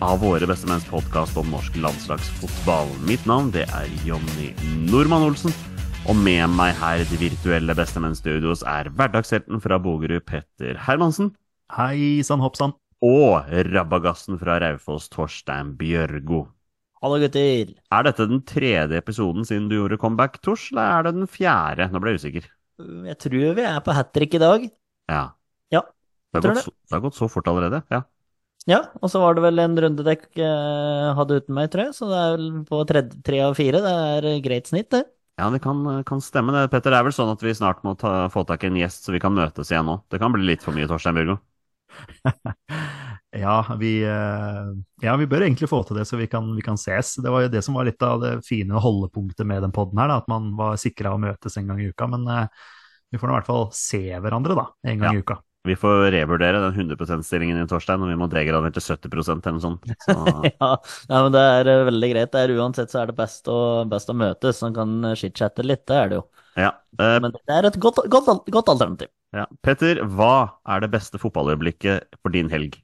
av Våre bestemenns podkast om norsk landslagsfotball. Mitt navn det er Jonny Normann Olsen. Og med meg her i de virtuelle Bestemenn-studios er hverdagshelten fra Bogerud, Petter Hermansen. Hei sann hoppsann. Og rabagassen fra Raufoss, Torstein Bjørgo. Hallo, gutter. Er dette den tredje episoden siden du gjorde comeback, Tors, eller er det den fjerde? Nå ble jeg usikker. Jeg tror vi er på hat trick i dag. Ja. Ja, Det har, tror gått så, det har gått så fort allerede. Ja. Ja, og så var det vel en runde dere eh, hadde uten meg, tror jeg, så det er vel på tre, tre av fire. Det er greit snitt, det. ja, det kan, kan stemme det. Petter, det er vel sånn at vi snart må ta, få tak i en gjest, så vi kan møtes igjen nå. Det kan bli litt for mye, Torstein Bjørgo. Ja vi, eh, ja, vi bør egentlig få til det, så vi kan, vi kan ses. Det var jo det som var litt av det fine holdepunktet med den poden her, da, at man var sikra å møtes en gang i uka. Men eh, vi får nå i hvert fall se hverandre, da, en gang Ja. i uka. Vi får revurdere den 100 %-stillingen i Torstein, og vi må degradere til 70 eller noe sånt. Så, Ja, ja, men det er eh, veldig greit. Det er Uansett så er det best å, best å møtes. Man kan chit-chatte litt, det er det jo. ja. Eh, Men det er et godt, godt, godt alternativ. ja. Petter, hva er det beste fotballøyeblikket for din helg?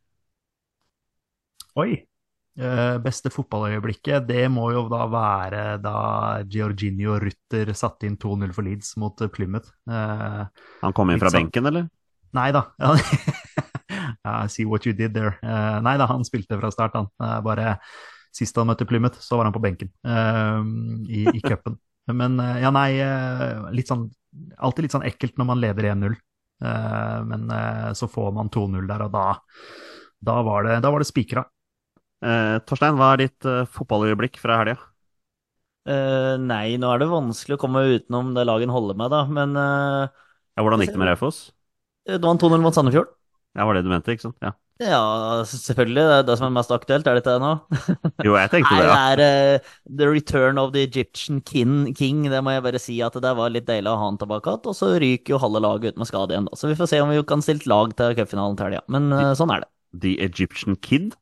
Oi! Eh, beste fotballøyeblikket, det må jo da være da Georginio Rutter satte inn 2-0 for Leeds mot eh, Plymouth. Eh, Han kom inn fra benken, eller? Nei da. I see what you did there. Uh, nei da, han spilte fra start, han. Uh, bare sist han møtte Plymouth, så var han på benken uh, i, i cupen. Men ja, nei, litt sånn Alltid litt sånn ekkelt når man leder 1-0. Eh, men så får man 2-0 der, og da, da var det, da var det spikra. Eh, Torstein, hva er ditt fotballøyeblikk fra helga? Eh, nei, nå er det vanskelig å komme utenom det laget holder med, da. Men Ja, hvordan gikk det med Raufoss? Det var en 2-0 mot Sandefjord. Ja, var det du mente, ikke sant? Ja. Ja, selvfølgelig. Det er det som er mest aktuelt, er det det nå? Jo, jeg tenkte det, ja. det er uh, The Return of the Egyptian king. Det må jeg bare si at det var litt deilig å ha han tilbake igjen. Og så ryker jo halve laget ut med skade igjen, da. Så vi får se om vi kan stille lag til cupfinalen til helga. Men uh, sånn er det. The Egyptian Kid?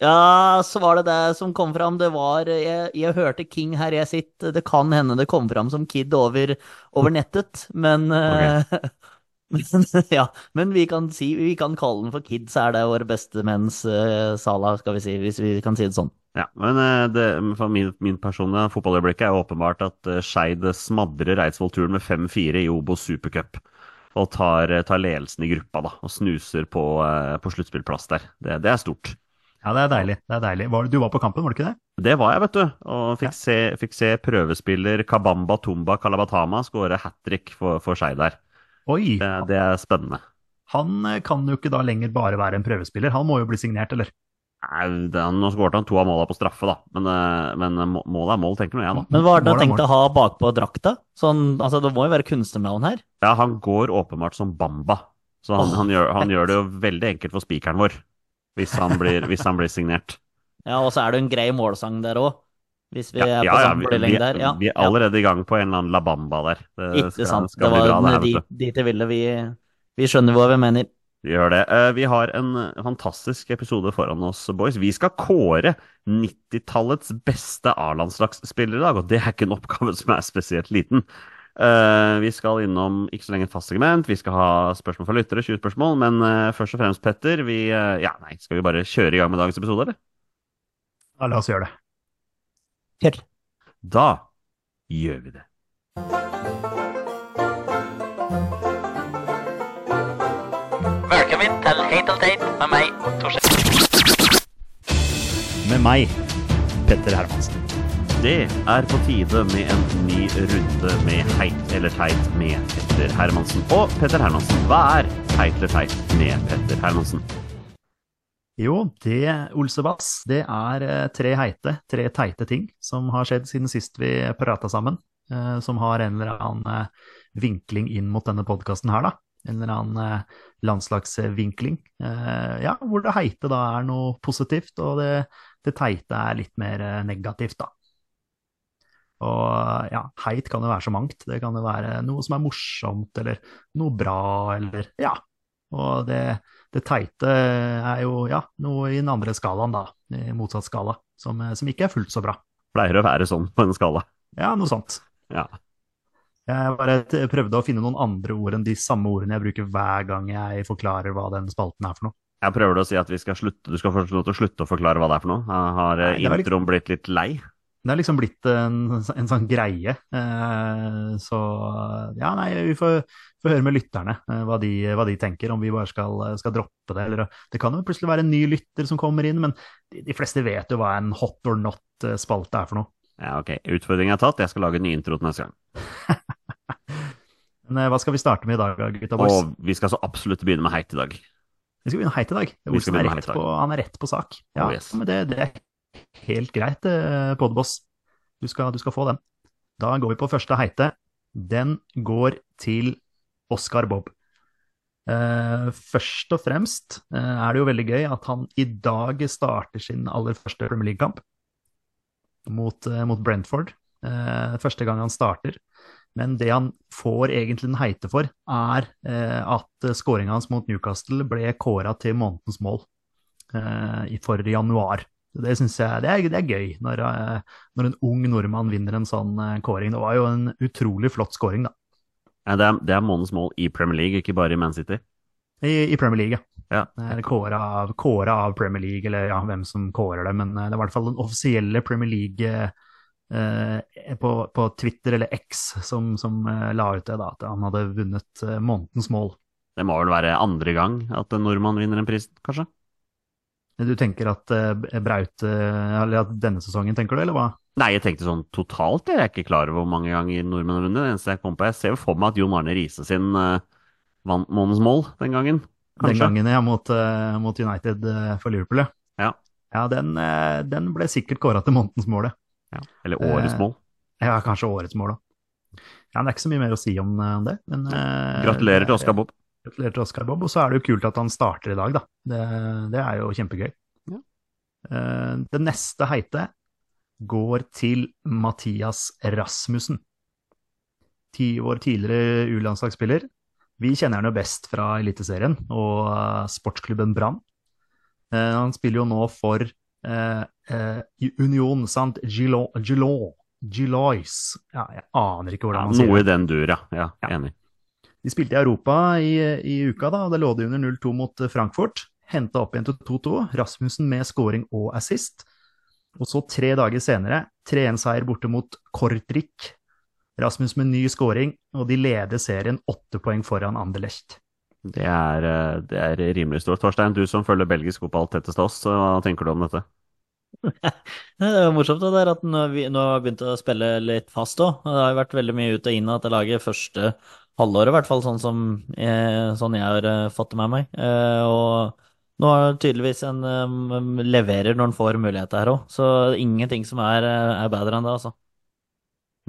Ja, så var det det som kom fram. Det var Jeg, jeg hørte King her jeg sitter. Det kan hende det kom fram som Kid over, over nettet, men eh, Men, ja, men vi kan, si, vi kan kalle den for Kids, er det vår beste menns uh, Sala, skal vi si, hvis vi kan si det sånn. Ja, men eh, det, for min, min personlige fotballøyeblikk er åpenbart at uh, Skeid smadrer Eidsvoll-turen med 5-4 i Obos supercup. Og tar, eh, tar ledelsen i gruppa da, og snuser på, eh, på sluttspillplass der. Det, det er stort. Ja, det er deilig. det er deilig. Var, du var på kampen, var du ikke det? Det var jeg, vet du. Og fikk, Ja. se, fikk se prøvespiller Kabamba Tumba Kalabatama skåre hat trick for, for Skeid der. Oi! Det, det er spennende. Han eh, kan jo ikke da lenger bare være en prøvespiller. Han må jo bli signert, eller? Nei, nå skåret han to av måla på straffe, da. Men, eh, men målet er mål, tenker nå jeg, da. Men hva er det han tenkte å ha bakpå drakta? Sånn, altså, det må jo være kunstnernavn her. Ja, han går åpenbart som Bamba. Så han, oh, han, gjør, han gjør det jo veldig enkelt for spikeren vår. Hvis han blir, hvis han blir signert. Ja, og så er det en grei målsang der òg. Hvis vi Ja, er på ja, samme vi, vi, der. Ja, vi er allerede i gang på en eller annen La Bamba der. Det Ikke skal, sant. skal det var bra, det her, dit, dit jeg ville. Vi, vi skjønner hva vi mener. Vi gjør det. Eh, Vi har en eh, fantastisk episode foran oss, boys. Vi skal kåre 90-tallets beste A-landslagsspillere i dag, og det er ikke en oppgave som er spesielt liten. Eh, Vi skal innom ikke så lenge et fast segment, vi skal ha spørsmål fra lyttere, 20 spørsmål, men først og fremst, Petter, vi Ja, nei, skal vi bare kjøre i gang med dagens episode, eller? Ja, la oss gjøre det. Kjør. Da gjør vi det. Velkommen til Heit og teit med meg, Torstein. Med meg, Petter Hermansen. Det er på tide med en ny runde med Heit eller teit med Petter Hermansen. Og Petter Hermansen, hva er Heit eller teit med Petter Hermansen? Jo, det, Olsebass, det er eh, tre heite, tre teite ting som har skjedd siden sist vi prata sammen. eh, Som har en eller annen eh, vinkling inn mot denne podkasten her, da. En eller annen landslagsvinkling. Ja, hvor det heite da er noe positivt, og det, det teite er litt mer negativt, da. Og ja, heit kan jo være så mangt. Det kan jo være noe som er morsomt, eller noe bra, eller ja. Og det, det teite er jo ja, noe i den andre skalaen, da. I motsatt skala, som, som ikke er fullt så bra. Pleier å være sånn på en skala. Ja, noe sånt. Ja. Jeg bare prøvde å finne noen andre ord enn de samme ordene jeg bruker hver gang jeg forklarer hva den spalten er for noe. Jeg prøver å si at vi skal slutte, du skal få lov til å slutte å forklare hva det er for noe. Jeg har eh, Nei, introen liksom, blitt litt lei? Det er liksom blitt en, en sånn greie. Eh, så ja, nei, vi får, får høre med lytterne eh, hva, de, hva de tenker, om vi bare skal, skal droppe det. Eller, det kan jo plutselig være en ny lytter som kommer inn, men de, de fleste vet jo hva en hot or not-spalte er for noe. Ja, ok. Utfordringen er tatt. Jeg skal lage en ny intro til neste gang. Men eh, hva skal vi starte med i dag, gutta boys? Og vi skal så absolutt begynne med heit i dag. Vi skal begynne heit i dag. Olsen er rett på, han er rett på sak. Ja, Oh, yes. men det, det er helt greit, Podeboss. Du skal, du skal få den. Da går vi på første heite. Den går til Oscar Bob. Uh, først og fremst uh, er det jo veldig gøy at han i dag starter sin aller første Premier League-kamp mot, uh, mot Brentford. Første gang han starter. Men det han får egentlig den heite for, er at skåringa hans mot Newcastle ble kåra til månedens mål for januar. Det syns jeg det er, det er gøy, når, når en ung nordmann vinner en sånn kåring. Det var jo en utrolig flott skåring, da. Det, er, det er månedens mål i Premier League, ikke bare i Man City. I, i Premier League, ja. Det er Kåra av, av Premier League, eller ja, hvem som kårer det, men eh, det er i hvert fall den offisielle Premier League eh, på, på Twitter, eller X, som, som eh, la ut det, da, at han hadde vunnet eh, månedens mål. Det må vel være andre gang at en nordmann vinner en pris, kanskje? Du tenker at eh, Braut eh, Eller at denne sesongen, tenker du, eller hva? Nei, jeg tenkte sånn totalt. Jeg er ikke klar over hvor mange ganger nordmenn har vunnet. Det eneste jeg kom på, jeg ser jo for meg at Jon Arne Riise sin uh, vant månedens mål den gangen. Den gangen, ja, mot, uh, mot United uh, for Liverpool, ja. Ja. Ja, den, den ble sikkert kåra til månedens mål, ja. Eller årets mål. Ja, kanskje årets mål, da. Ja, det er ikke så mye mer å si om, det, men Gratulerer til Oskar Bob. Gratulerer til Oscar Bob. Og så er det jo kult at han starter i dag, da. Det, det er jo kjempegøy. Ja. Det neste heite går til Mathias Rasmussen. Ti år tidligere U-landslagsspiller. Vi kjenner han jo best fra Eliteserien og eh, sportsklubben Brann. Eh, han spiller jo nå for eh, eh, Union Sant Gilon, Gilois. Ja, jeg aner ikke hvordan man sier det. noe i den dur, ja. ja. Ja. Enig. De spilte i Europa i, i uka, da, og det lå de under 0-2 mot eh, Frankfurt. Henta opp igjen til 2-2. Rasmussen med scoring og assist. Og så tre dager senere, 3-1-seier borte mot Kortrik. Rasmus med ny scoring, og de leder serien åtte poeng foran Anderlecht. Det er, eh, det er rimelig stort. Torstein, du som følger belgisk fotball tettest av oss, hva tenker du om dette? Det er jo morsomt det der at nå vi har begynt å spille litt fast òg. Det har jo vært veldig mye ut og inn av dette laget første halvåret, i hvert fall sånn som jeg, sånn jeg har eh, fått det med meg. Eh, og nå har tydeligvis en um, leverer når en får muligheter her òg, så ingenting som er, eh, er bedre enn det, altså.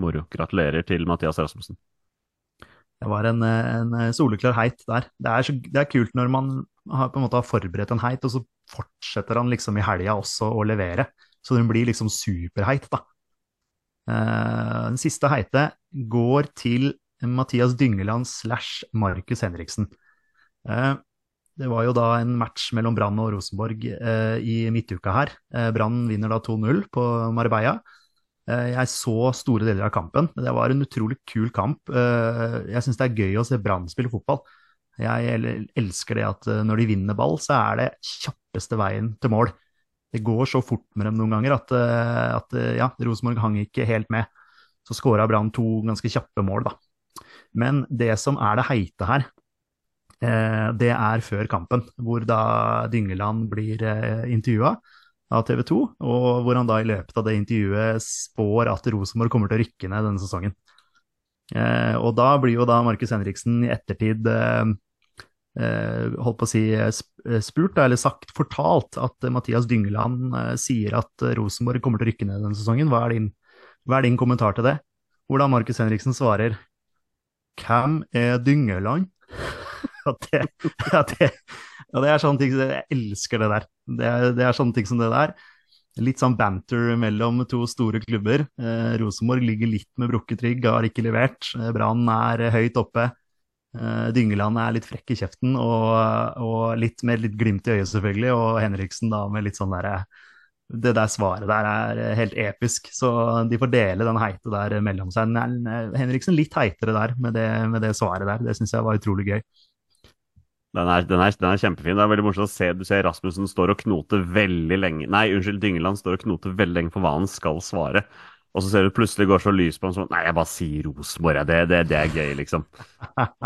Moro. Gratulerer til Mathias Rasmussen. Det var en, en soleklar heit der. Det er, så, det er kult når man har, på en måte har forberedt en heit, og så fortsetter han liksom i helga også å levere. Så den blir liksom superheit, da. Eh, den siste heite går til Mathias Dyngeland slash Markus Henriksen. Eh, det var jo da en match mellom Brann og Rosenborg eh, i midtuka her. Eh, Brann vinner da 2-0 på Marbella. Eh, Jeg så store deler av kampen. Det var en utrolig kul kamp. Eh, Jeg syns det er gøy å se Brann spille fotball. Jeg elsker det at eh, når de vinner ball, så er det kjappeste veien til mål. Det går så fort med dem noen ganger at, eh, at ja, Rosenborg hang ikke helt med. Så skåra Brann to ganske kjappe mål, da. Men det som er det heite her, det er før kampen, hvor da Dyngeland blir eh, intervjua. av TV 2, og hvor han da i løpet av det intervjuet spår at Rosenborg kommer til å rykke ned denne sesongen. Eh, og da blir jo da Markus Henriksen i ettertid eh, eh, holdt på å si eh, sp- eh, spurt, eller sagt, fortalt, at eh, Mathias Dyngeland eh, sier at eh, Rosenborg kommer til å rykke ned denne sesongen. Hva er din, hva er din kommentar til det? Hvordan Markus Henriksen svarer Hvem er Dyngeland? At det, at det, ja, det er sånne ting Jeg elsker det der. Det er, det er sånne ting som det der. Litt sånn banter mellom to store klubber. Eh, Rosenborg ligger litt med brukket rygg, har ikke levert. Eh, Brann er eh, høyt oppe. Eh, Dyngeland er litt frekk i kjeften og, og litt med litt glimt i øyet, selvfølgelig. Og Henriksen da med litt sånn derre Det der svaret der er eh, helt episk. Så de får dele den heite der mellom seg. Eh, Henriksen litt heitere der med det, med det svaret der. Det syns jeg var utrolig gøy. Den er, den, er, den er kjempefin. Det er veldig morsomt å se. Du ser Rasmussen står og knoter veldig lenge Nei, unnskyld, Dyngeland står og knoter veldig lenge for hva han skal svare. Og så ser du plutselig går så lys på ham sånn Nei, jeg bare sier Rosenborg, det, det, det er gøy, liksom.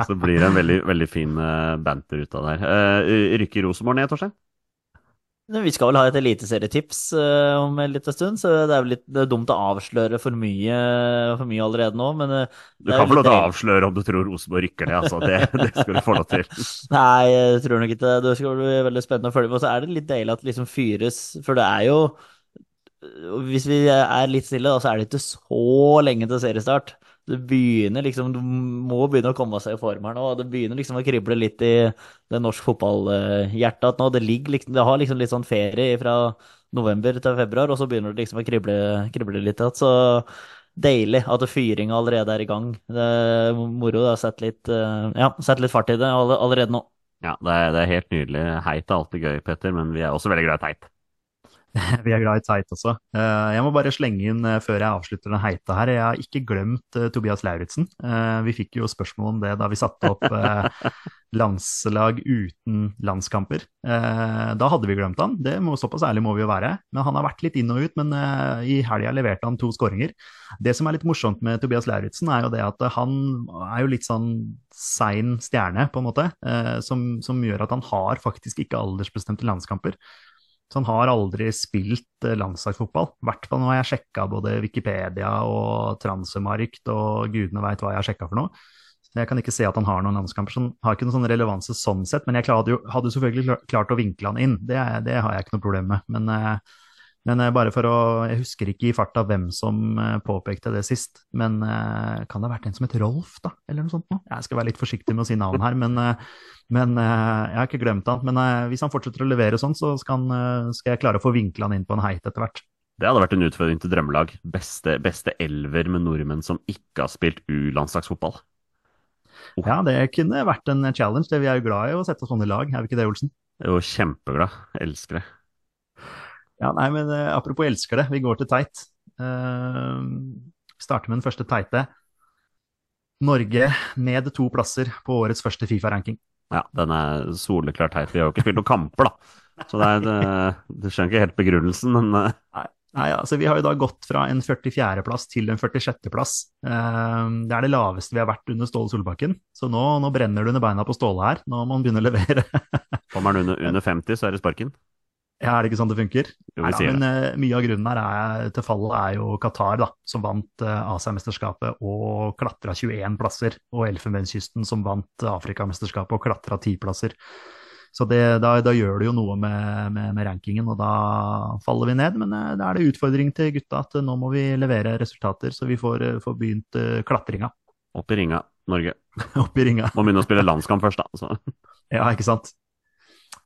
Så blir det en veldig, veldig fin eh, banter ut av det her. Uh, rykker Rosenborg ned, Torstein? Vi skal vel ha et eliteserietips uh, om en liten stund, så det er vel litt er dumt å avsløre for mye, for mye allerede nå, men uh, Du kan få lov til å avsløre om du tror Rosenborg rykker ned, altså. Det, det skal du få lov til. Nei, jeg tror nok ikke det. Det skal bli veldig spennende å følge med. Og så er det litt deilig at det liksom fyres, for det er jo Hvis vi er litt stille, da, så er det ikke så lenge til seriestart. Det begynner liksom Du må begynne å komme seg i form her nå. Det begynner liksom å krible litt i det norsk fotballhjertet nå. Det, ligger liksom, det har liksom litt sånn ferie fra november til februar, og så begynner det liksom å krible, krible litt igjen. Så deilig at fyringa allerede er i gang. Det er moro. Det har sett litt, eh, ja, sett litt fart i det allerede nå. Ja, det er, det er helt nydelig. Heit er alltid gøy, Petter, men vi er også veldig glad i teit. Vi er glad i teit også. Eh, Jeg må bare slenge inn eh, før jeg avslutter den heita her. Jeg har ikke glemt eh, Tobias Lauritzen. Vi fikk jo spørsmål om det da vi satte opp landslag uten landskamper. Da hadde vi glemt han, det må, såpass ærlig må vi jo være. Men han har vært litt inn og ut, men i helga leverte han to skåringer. Det som er litt morsomt med Tobias Lauritzen, er jo det at han er jo litt sånn sein stjerne, på en måte, som, som gjør at han har faktisk ikke aldersbestemte landskamper. Så han har aldri spilt eh, landslagsfotball. I hvert fall når jeg sjekka både Wikipedia og Transfermarkt og gudene veit hva jeg har sjekka for noe. Så jeg kan ikke se at han har noen landskamper. Så han har ikke noen sånn relevanse sånn sett. Men jeg hadde jo hadde selvfølgelig klart å vinkle han inn. Det, det har jeg ikke noe problem med. Men, eh, men eh, bare for å Jeg husker ikke i farta hvem som eh, påpekte det sist. Men eh, kan det ha vært en som het Rolf, da? Eller noe sånt noe? Jeg skal være litt forsiktig med å si navn her, men men jeg har ikke glemt han. Men hvis han fortsetter å levere sånn, så skal, han, skal jeg klare å få vinkla han inn på en heit etter hvert. Det hadde vært en utfordring til drømmelag. Beste, beste elver med nordmenn som ikke har spilt U-landslagsfotball. Ja, det kunne vært en challenge. Det Vi er jo glad i å sette sånne lag, er vi ikke det, Olsen? Jo kjempeglad. Elsker det. Ja, nei, men eh, apropos elsker det, vi går til teit. Uh, starter med den første teite. Norge ned to plasser på årets første Fifa-ranking. Ja, den er soleklart teit. Vi har jo ikke spilt noen kamper, da. Så det er, det, du skjønner ikke helt begrunnelsen, men eh, Nei, altså Vi har jo da gått fra en 44.-plass til en 46.-plass. Uh, det er det laveste vi har vært under Ståle Solbakken. Så nå, nå brenner det under beina på Ståle her. Nå må han begynne å levere. kommer han under, under 50, så er det sparken. Ja, er det ikke sånn det funker? Jo, Nei, da, men uh, mye av grunnen her er, til fallet er jo Qatar, da, som vant uh, Asiamesterskapet og klatra 21 plasser. Og Elfenbenskysten som vant Afrikamesterskapet og klatra 10 plasser. Så det, da, da gjør det jo noe med, med, med rankingen, og da faller vi ned. Men uh, da er det utfordring til gutta at nå må vi levere resultater, så vi får, får begynt klatringa Opp i ringa, Norge. opp i ringa. Må begynne å spille landskamp først, da. Så. Ja, ikke sant.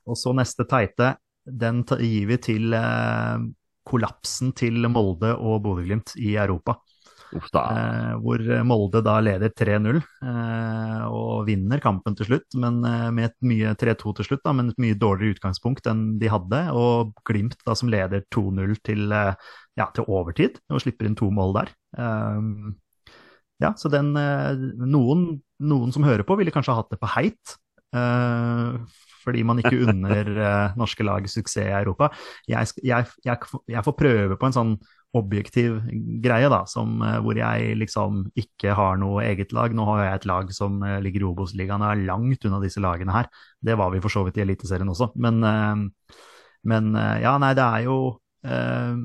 Og så neste teite, den gir vi til eh, kollapsen til Molde og Bodø-Glimt i Europa. Eh, hvor Molde da leder 3-0 eh, og vinner kampen til slutt, men eh, med et mye 3-2 til slutt, da, men et mye dårligere utgangspunkt enn de hadde. Og Glimt da som leder 2-0 til, eh, ja, til overtid, og slipper inn to mål der. Eh, ja, så den noen, noen som hører på, ville kanskje ha hatt det på heit. Fordi man ikke unner eh, norske lag suksess i Europa. Jeg, jeg, jeg, jeg får prøve på en sånn objektiv greie, da, som, eh, hvor jeg liksom ikke har noe eget lag. Nå har jeg et lag som eh, ligger i Obos-ligaen og er langt unna disse lagene her. Det var vi for så vidt i Eliteserien også. Men, men ja, nei, det er jo eh,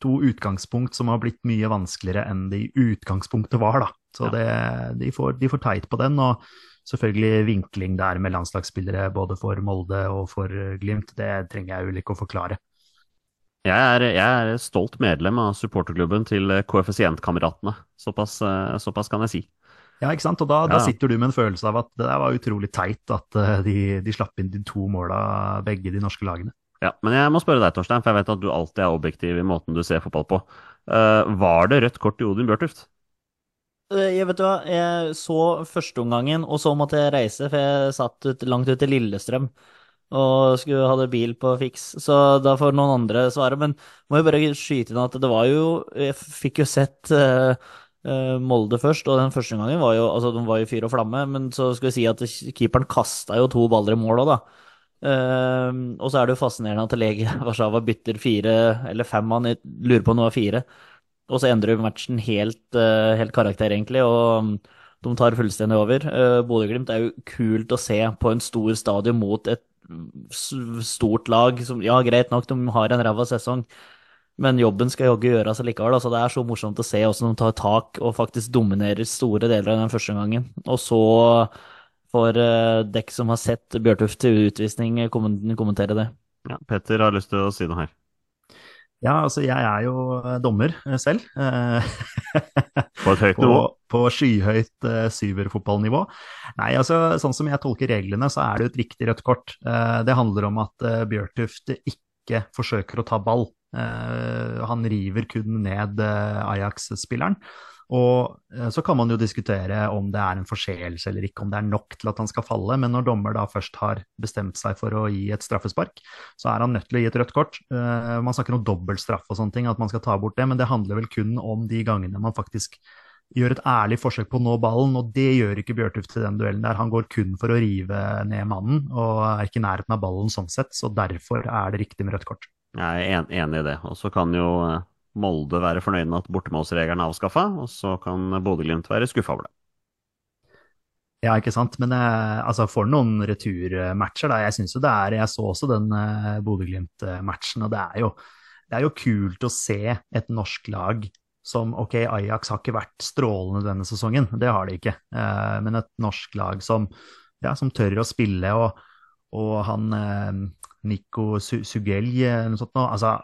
to utgangspunkt som har blitt mye vanskeligere enn de i utgangspunktet var, da. Så det, de, får, de får teit på den. og selvfølgelig vinkling der med landslagsspillere både for Molde og for Glimt, det trenger jeg vel ikke å forklare. Jeg er, jeg er stolt medlem av supporterklubben til koeffisientkameratene. Såpass, eh, såpass kan jeg si. Ja, ikke sant. Og da, da, sitter du med en følelse av at det der var utrolig teit at eh, de, de slapp inn de to måla, begge de norske lagene. Ja, Men jeg må spørre deg, Torstein, for jeg vet at du alltid er objektiv i måten du ser fotball på. Uh, var det rødt kort til Odin Bjørtuft? Eh, Jeg vet du hva, jeg så førsteomgangen, og så måtte jeg reise, for jeg satt ut, langt ute i Lillestrøm og skulle hadde bil på fiks, så da får noen andre svare. Men må jeg bare skyte inn at det var jo Jeg fikk jo sett eh, Molde først, og den første gangen var jo altså de var jo fyr og flamme, men så skal vi si at keeperen kasta jo to baller i mål òg, da. Uh, og så er det jo fascinerende at Legia Warszawa bytter fire eller fem mann, jeg lurer på om det var fire. Og så endrer matchen helt, eh, helt karakter, egentlig, og mm, de tar fullstendig over. Uh, Bodø-Glimt er jo kult å se på en stor stadion mot et mm, stort lag som Ja, greit nok, de har en ræva sesong, men jobben skal jaggu gjøres likevel. Altså, det er så morsomt å se hvordan de tar tak og faktisk dominerer store deler av den første gangen. Og så får uh, dekk som har sett Bjørtuft til utvisning, kommentere det. Ja, Petter har lyst til å si noe her. Ja, altså jeg er jo eh, dommer eh, selv. eh, På et høyt nivå. på skyhøyt uh, syverfotballnivå. Nei, altså sånn som jeg tolker reglene, så er det jo et riktig rødt kort. Uh, det handler om at uh, Bjørtuft ikke forsøker å ta ball. Han river kun ned Ajax-spilleren. Og eh, så kan man jo diskutere om det er en forseelse eller ikke, om det er nok til at han skal falle. Men når dommer da først har bestemt seg for å gi et straffespark, så er han nødt til å gi et rødt kort. Eh, man snakker om dobbeltstraff og sånne ting, at man skal ta bort det, men det handler vel kun om de gangene man faktisk gjør et ærlig forsøk på å nå ballen, og det gjør ikke Bjørtuft til den duellen der. Han går kun for å rive ned mannen, og er ikke i nærheten av ballen sånn sett, så derfor er det riktig med rødt kort. Jeg er enig i det. Og så kan jo eh, Molde være fornøyd med at bortemålsregelen er avskaffa, og så kan Bodø-Glimt være skuffa over det. Ja, ikke sant. Men eh, altså, for noen returmatcher, da. Jeg syns jo det er Jeg så også den eh, Bodø-Glimt-matchen, og det er, jo, det er jo kult å se et norsk lag som Ok, Ajax har ikke vært strålende denne sesongen, det har de ikke. Eh, men et norsk lag som, ja, som tør å spille, og, og han Nico Su Sugelj noe sånt nå, altså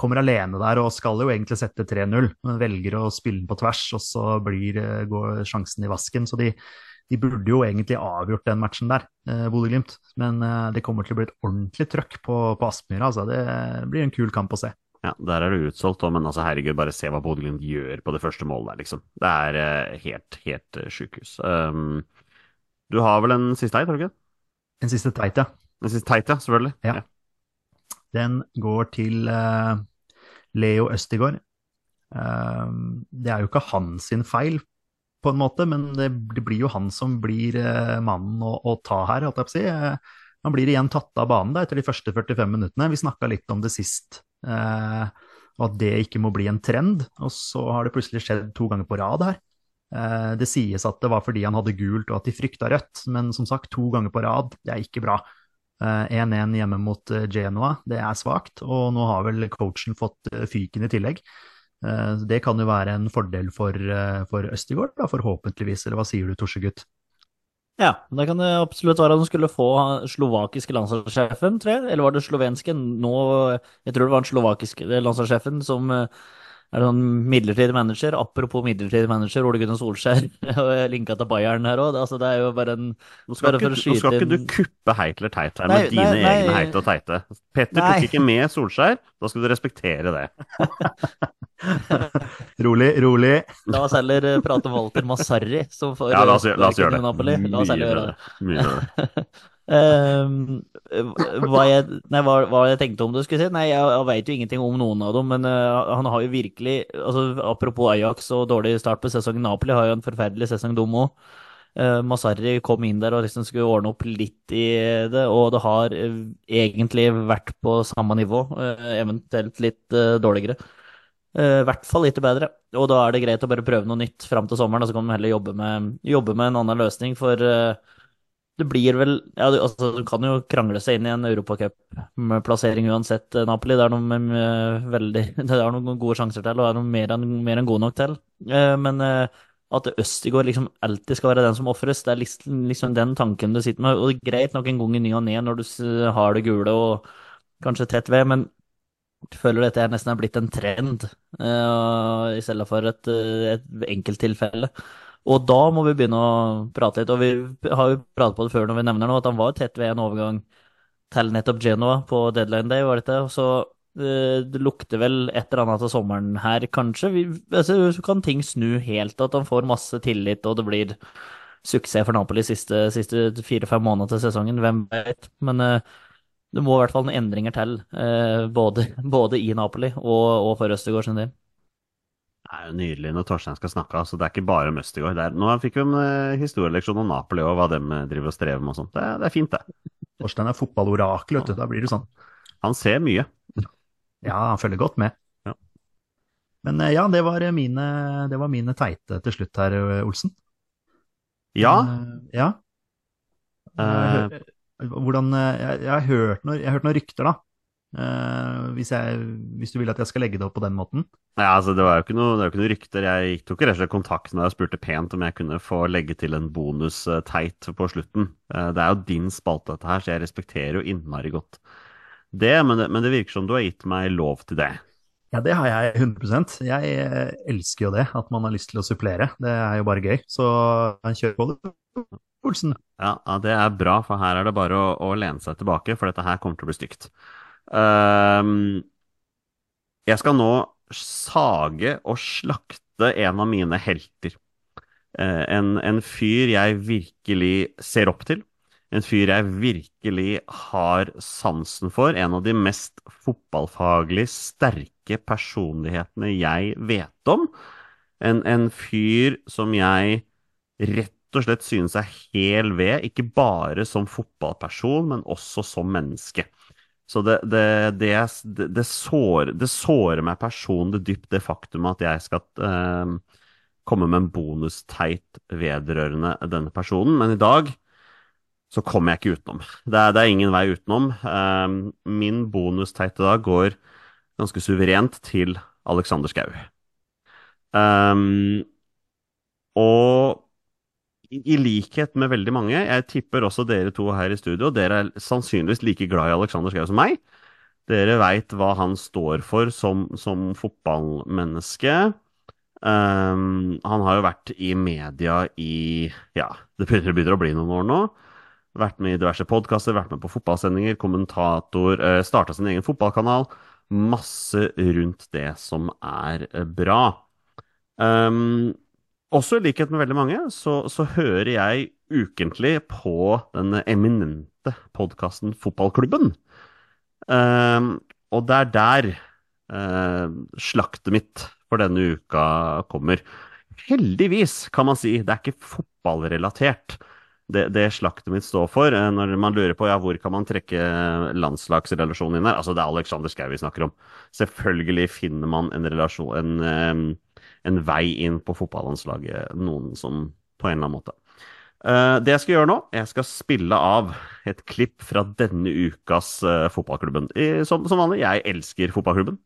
kommer alene der og skal jo egentlig sette 3-0, men velger å spille den på tvers, og så blir, eh, går sjansen i vasken. Så de, de burde jo egentlig avgjort den matchen der, eh, Bodø-Glimt. Men eh, det kommer til å bli et ordentlig trøkk på, på Aspmyra. Altså. Det blir en kul kamp å se. Ja, der er det utsolgt, òg, men altså, herregud, bare se hva Bodø-Glimt gjør på det første målet der, liksom. Det er eh, helt, helt uh, sjukehus. Um, du har vel en siste teit, har du ikke? En siste teit, ja. En siste teit, ja, selvfølgelig. Ja. Den går til uh, Leo Østigård. Uh, det er jo ikke hans sin feil, på en måte, men det, blir jo han som blir uh, mannen å, å ta her, holdt jeg på å si. Eh, han blir igjen tatt av banen da, etter de første 45 minuttene. Vi snakka litt om det sist, eh, og at det ikke må bli en trend. Og så har det plutselig skjedd to ganger på rad her. Eh, det sies at det var fordi han hadde gult og at de frykta rødt, men som sagt, to ganger på rad, det er ikke bra. Eh, 1-1 hjemme mot eh, Genoa, det er svakt, og nå har vel coachen fått eh, fyken i tillegg. Eh, Det kan jo være en fordel for, eh, for Østigård, forhåpentligvis, eller hva sier du, Torsegutt? Ja, det kan det absolutt være de skulle få slovakiske landslagssjefen, tror jeg. Eller var det slovenske? Nå, jeg tror det var den slovakiske landslagssjefen som eh, det sånn midlertidig manager. Apropos midlertidig manager, Ole Gunnar Solskjær og linka til Bayern her òg. Altså, det er jo bare en Nå skal, ikke, nå skal ikke du kuppe heit eller teit her Nei, med dine nei, nei. egne heite og teite. Petter Nei. tok ikke med Solskjær, da skal du respektere det. Rolig, rolig. La oss heller eh, prate om Walter Massarri, som får Ja, la oss, la oss gjøre det. Napoli. La oss heller gjøre det. Mye hva, jeg, nei, hva, hva jeg tenkte om det, skulle jeg si? Nei, jeg, jeg veit jo ingenting om noen av dem, men uh, han har jo virkelig altså, Apropos Ajax og dårlig start på sesongen, Napoli har jo en forferdelig sesong, de òg. Massarri kom inn der og liksom skulle ordne opp litt i det, og det har uh, egentlig vært på samme nivå, uh, eventuelt litt eh, dårligere. Eh, I hvert fall litt bedre. Og da er det greit å bare prøve noe nytt fram til sommeren, og så kan man heller jobbe med, jobbe med en annen løsning. For eh, det blir vel ja, du, altså, du kan jo krangle seg inn i en europacupplassering uansett, eh, Napoli. Det er noe med, med veldig, det er noen gode sjanser til, og er noe mer enn, mer enn gode nok til. Eh, men eh, at Østigård liksom alltid skal være den som ofres, det er liksom, liksom den tanken du sitter med. Og det er greit nok en gang i ny og ne når du har det gule og kanskje tett ved, men jeg føler dette nesten er blitt en trend, eh, i stedet for et, eh, et enkelttilfelle. Og da må vi begynne å prate litt, og vi har jo pratet på det før når vi nevner nå, at han var tett ved en overgang til nettopp Genoa på deadline day, var dette, så eh, det lukter vel et eller annet av sommeren her, kanskje. Vi, altså, så kan ting snu helt, at han får masse tillit, og det blir suksess for Napoli siste, siste fire-fem måneder til sesongen, hvem vet. Men eh, det må i hvert fall noen endringer til, eh, både, både i Napoli og, og for Østergaard sin del. Er jo nydelig når Torstein skal snakke. altså Det er ikke bare Møstegård. Det er- Nå fikk vi en eh, historieleksjon om Napoli og hva de eh, driver og strever med og sånt. Det, det er fint, det. Torstein er fotballorakel, vet du. Da blir det sånn. Han ser mye. Ja, han følger godt med. Ja. Men eh, ja, det var mine, det var mine teite til slutt her, Olsen. Ja, Eh, ja. Hvordan Jeg, jeg, har hørt noen, jeg har hørt noen rykter, da. Eh, hvis, jeg, hvis du vil at jeg skal legge det opp på den måten. Ja, altså Det var jo ikke noe, det jo ikke noe rykter. Jeg tok rett og slett kontakt med deg og spurte pent om jeg kunne få legge til en bonus-teit på slutten. Uh, Det er jo din spalte, dette her, så jeg respekterer jo innmari godt det. Men, det. men det virker som du har gitt meg lov til det. Ja, det har jeg 100 Jeg eh, elsker jo det, at man har lyst til å supplere. Det er jo bare gøy. Så kjør på, du, Olsen. Ja, ja, det er bra, for her er det bare å, å lene seg tilbake, for dette her kommer til å bli stygt. Ehm, jeg skal nå sage og slakte en av mine helter. Eh, en, en fyr jeg virkelig ser opp til. En fyr jeg virkelig har sansen for. En av de mest fotballfaglig sterke personlighetene jeg vet om. En, en fyr som jeg rett og slett synes er hel ved, ikke bare som fotballperson, men også som menneske. Så det, det, det, det, sår, sårer meg personlig dypt, det faktum at jeg skal eh, komme med en bonusteit vedrørende denne personen. Men i dag så kommer jeg ikke utenom. Det er, er ingen vei utenom. Eh, min bonusteit i dag går ganske suverent til Alexander Schou. Um, og i, likhet med veldig mange, jeg tipper også dere to her i studio, dere er sannsynligvis like glad i Alexander Schou som meg. Dere veit hva han står for som, som fotballmenneske. Um, han har jo vært i media i Ja, det begynner, begynner å bli noen år nå. Vært med i diverse podkaster, vært med på fotballsendinger, kommentator, uh, starta sin egen fotballkanal. Masse rundt det som er eh, bra. Um, også i likhet med veldig mange, så, så hører jeg ukentlig på den eminente podkasten Fotballklubben. Um, og det er der uh, slaktet mitt for denne uka kommer. Heldigvis, kan man si. Det er ikke fotballrelatert. Det, det slaktet mitt står for, eh, når man lurer på ja, hvor kan man trekke landslagsrelasjonen inn her. Altså, det er Alexander Schou vi snakker om. Selvfølgelig finner man en relasjon, en, eh, en vei inn på fotballandslaget, noen som på en eller annen måte. Eh, det jeg skal gjøre nå, jeg skal spille av et klipp fra denne ukas eh, fotballklubben. Som, som vanlig, jeg elsker fotballklubben.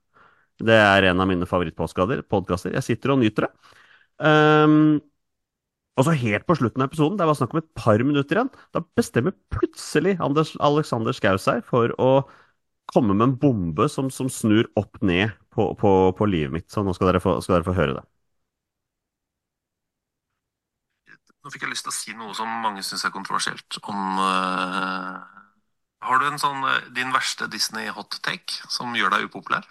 Det er en av mine favorittpodkaster. Jeg sitter og nyter det. Um, og så helt på slutten av episoden, det var snakk om et par minutter igjen, da bestemmer plutselig Anders, Alexander Schou seg for å komme med en bombe som, som snur opp ned på, på, på livet mitt. Så nå skal dere, få, skal dere få høre det. Nå fikk jeg lyst til å si noe som mange syns er kontroversielt om uh, Har du en sånn eh, din verste Disney hot take som gjør deg upopulær?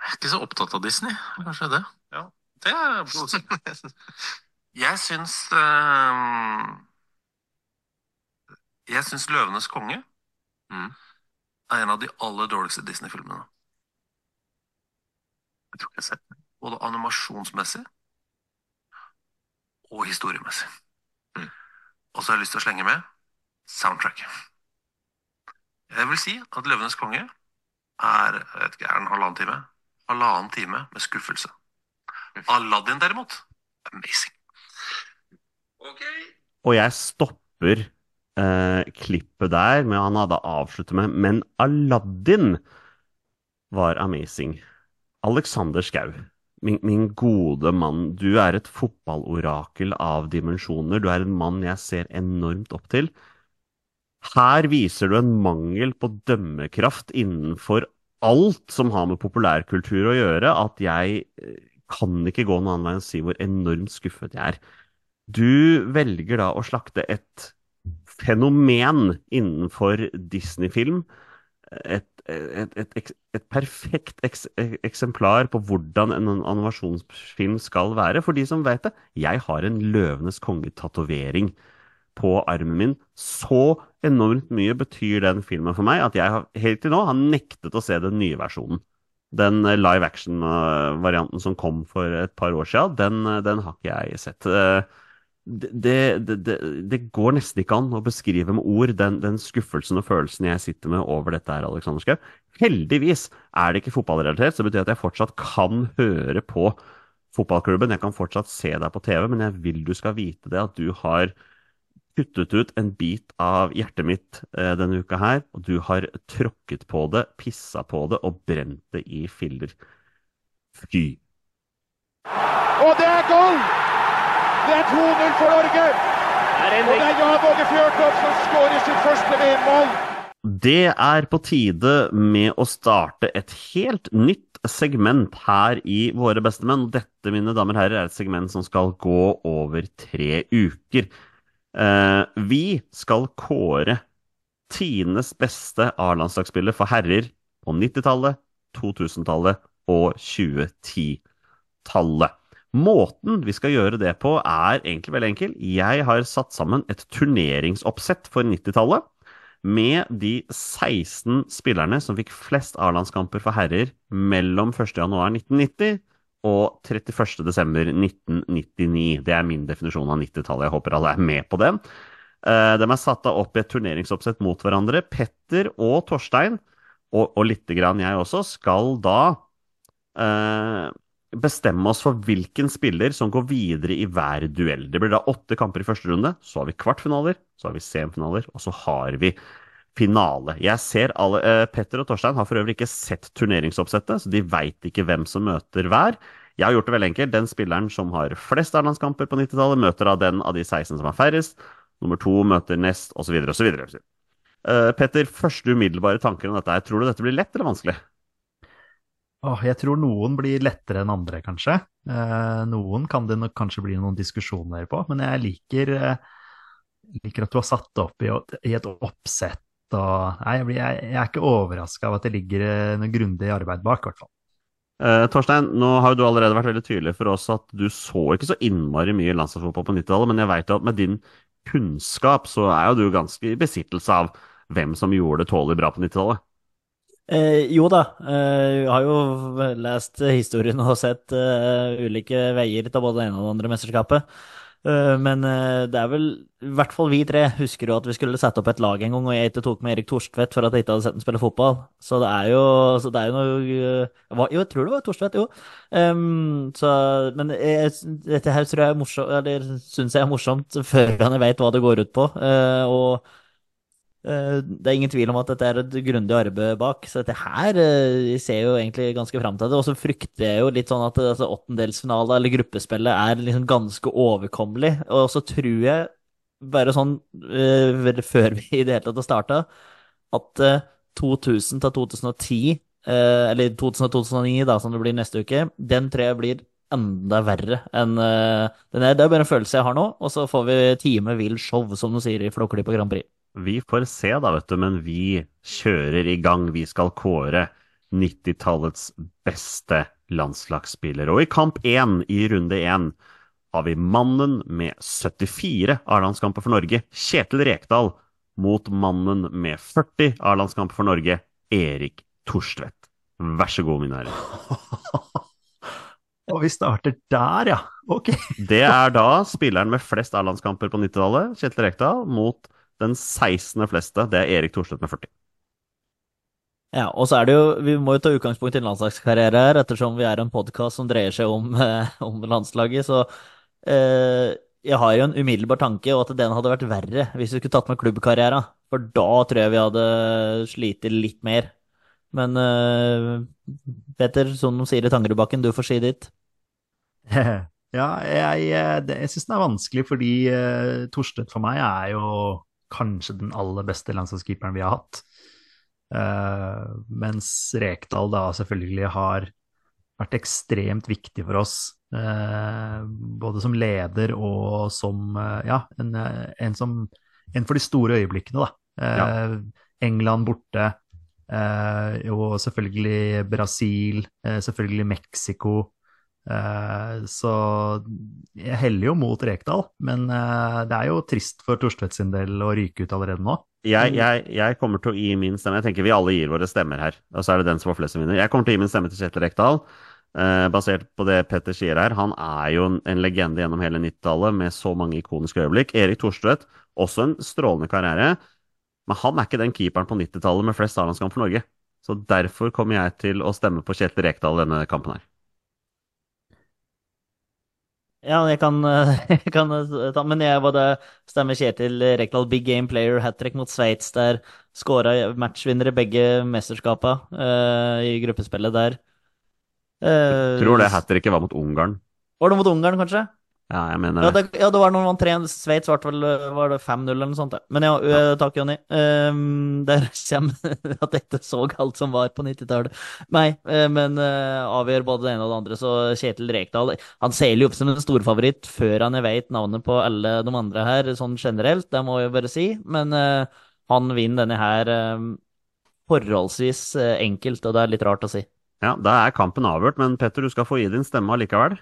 Jeg er ikke så opptatt av Disney. Kanskje det? Ja. Det er Jeg syns uh, Jeg syns 'Løvenes konge' Mm. Er en av de aller dårligste Disney-filmene. Jeg tror ikke jeg har sett den. Både animasjonsmessig og historiemessig. Mm. Og så har jeg lyst til å slenge med soundtrack. Jeg vil si at 'Løvenes konge' er, vet ikke, er en halvannen time. Halvannen time med skuffelse. Aladdin derimot, amazing. Okay. Og jeg stopper eh, klippet der, med han hadde avsluttet med Men Aladdin var amazing. Alexander Schou, min, min gode mann, du er et fotballorakel av dimensjoner. Du er en mann jeg ser enormt opp til. Her viser du en mangel på dømmekraft innenfor alt som har med populærkultur å gjøre, at jeg eh, kan ikke gå noen annen vei enn å si hvor enormt skuffet jeg er. Du velger da å slakte et fenomen innenfor Disney-film. Et, et, et, et, perfekt eks, eksemplar på hvordan en animasjonsfilm skal være. For de som vet det, jeg har en Løvenes konge-tatovering på armen min. Så enormt mye betyr den filmen for meg at jeg har, helt til nå har nektet å se den nye versjonen. Den live action-varianten som kom for et par år siden, den, den har ikke jeg sett det, det, det, går nesten ikke an å beskrive med ord den, den, skuffelsen og følelsen jeg sitter med over dette her, Alexander Schou. Heldigvis er det ikke fotballrelatert, så det betyr at jeg fortsatt kan høre på fotballklubben. Jeg kan fortsatt se deg på TV, men jeg vil du skal vite det, at du har kuttet ut en bit av hjertet mitt eh, denne uka her, og du har tråkket på det, pissa på det og brent det i filler. Fy. Og det er goal! Det er 2-0 for Norge! Og det er Jan Åge Fjørtoft som skårer sitt første VM-mål. Det er på tide med å starte et helt nytt segment her i Våre bestemenn. Dette, mine damer og herrer, er et segment som skal gå over tre uker. Eh, vi skal kåre tidenes beste A-landslagsspiller for herrer på 90-tallet, 2000-tallet og 2010-tallet. Måten vi skal gjøre det på, er egentlig veldig enkel. Jeg har satt sammen et turneringsoppsett for 90-tallet med de 16 spillerne som fikk flest A-landskamper for herrer mellom 1.1.1990 og 31.12.1999. Det er min definisjon av 90-tallet. Jeg håper alle er med på den. Eh, de er satt opp i et turneringsoppsett mot hverandre. Petter og Torstein, og, og lite grann jeg også, skal da eh, bestemme oss for hvilken spiller som går videre i hver duell. Det blir da åtte kamper i første runde, så har vi kvartfinaler, så har vi semifinaler, og så har vi finale. Jeg ser alle, uh, Petter og Torstein har for øvrig ikke sett turneringsoppsettet, så de veit ikke hvem som møter hver. Jeg har gjort det veldig enkelt. Den spilleren som har flest A-landskamper på 90-tallet, møter av den av de 16 som har færrest. Nummer to møter nest, osv., osv. Uh, Petter, første umiddelbare tanker om dette, tror du dette blir lett eller vanskelig? Åh, jeg tror noen blir lettere enn andre, kanskje. Eh, noen kan det nok kanskje bli noen diskusjoner på, men jeg liker, eh, liker at du har satt det opp i, i et oppsett. Og, nei, jeg, blir, jeg, jeg, er ikke overraska av at det ligger eh, noe grundig arbeid bak, i hvert fall. Eh, Torstein, nå har du allerede vært veldig tydelig for oss at du så ikke så innmari mye landslagsfotball på 90-tallet, men jeg veit at med din kunnskap så er jo du ganske i besittelse av hvem som gjorde det tålelig bra på 90-tallet. Eh, jo da, eh, jeg har jo lest historien og sett eh, ulike veier til både det ene og det andre mesterskapet. Eh, men eh, det er vel i hvert fall vi tre husker jo at vi skulle sette opp et lag en gang, og jeg ikke tok med Erik Torstvedt for at jeg ikke hadde sett ham spille fotball. Så det er jo, det er jo noe eh, Jo, jeg tror det var Torstvedt, jo. Um, så, men jeg, dette her tror jeg er morsomt, eller syns jeg er morsomt før jeg vet hva det går ut på. og Eh, det er ingen tvil om at dette er et grundig arbeid bak, så dette her eh, jeg ser jo egentlig ganske fram til det. Og så frykter jeg jo litt sånn at altså, åttendelsfinale eller gruppespillet er liksom ganske overkommelig. Og så tror jeg, bare sånn før vi i det hele tatt har starta, at uh, 2000 til 2010, uh, eller 2000-2009, da, som det blir neste uke, den tror jeg blir enda verre enn den er. Det er bare en følelse jeg har nå, og så får vi time vill show, som de sier i Flåklypa Grand Prix. Vi får se, da, vet du, men vi kjører i gang. Vi skal kåre 90-tallets beste landslagsspiller. Og i kamp én, i runde én, har vi mannen med 74 A-landskamper for Norge, Kjetil Rekdal, mot mannen med 40 A-landskamper for Norge, Erik Torstvedt. Vær så god, mine herrer. Og vi starter der, ja. Ok. det er da spilleren med flest A-landskamper på 90-tallet, Kjetil Rekdal, mot den 16. fleste, det er Erik Thorstvedt med 40. Ja, og så er det jo Vi må jo ta utgangspunkt i en landslagskarriere her, ettersom vi er en podkast som dreier seg om, eh, om landslaget. Så eh, jeg har jo en umiddelbar tanke, og at den hadde vært verre hvis vi skulle tatt med klubbkarriera. For da tror jeg vi hadde slitt litt mer. Men eh, Petter, som de sier i Tangerudbakken, du får si ditt. Ja, jeg, jeg, det, jeg syns den er vanskelig fordi eh, Torstvedt for meg er jo kanskje den aller beste landslagskeeperen vi har hatt. Uh, mens Rekdal da selvfølgelig har vært ekstremt viktig for oss. Uh, både som leder og som uh, ja, en, en, som En for de store øyeblikkene, da. Ja. England borte. og selvfølgelig Brasil. selvfølgelig Mexico. Eh, så jeg heller jo mot Rekdal, men eh, det er jo trist for Torstvedt sin del å ryke ut allerede nå. Jeg, jeg, jeg, kommer til å gi min stemme. Jeg tenker vi alle gir våre stemmer her. Og så er det den som får flest som vinner. Jeg kommer til å gi min stemme til Kjetil Rekdal. Uh, basert på det Petter sier her. Han er jo en legende gjennom hele 90-tallet med så mange ikoniske øyeblikk. Erik Torstvedt, også en strålende karriere. Men han er ikke den keeperen på 90-tallet med flest A-landskamp for Norge. Så derfor kommer jeg til å stemme på Kjetil Rekdal denne kampen her. Ja, jeg kan, jeg kan, ta Men jeg var det stemmer Kjetil Rekdal, big game player, hat trick mot Sveits der. Skåra matchvinnere begge mesterskapa uh, i gruppespillet der. Uh, Tror det hat tricket var mot Ungarn. Var det mot Ungarn, kanskje? Ja, jeg mener ja, det. Ja, det var noen 3 Sveits ble vel var det 5-0 eller noe sånt. Men ja, ja. takk, Jonny. Um, der kommer at dette så alt som var på 90-tallet. Nei, men uh, avgjør både det ene og det andre. Så Kjetil Rekdal Han seiler jo opp som en storfavoritt før han vet navnet på alle de andre her, sånn generelt. Det må jeg bare si. Men uh, han vinner denne her forholdsvis enkelt, og det er litt rart å si. Ja, da er kampen avgjort, men Petter, du skal få gi din stemme allikevel.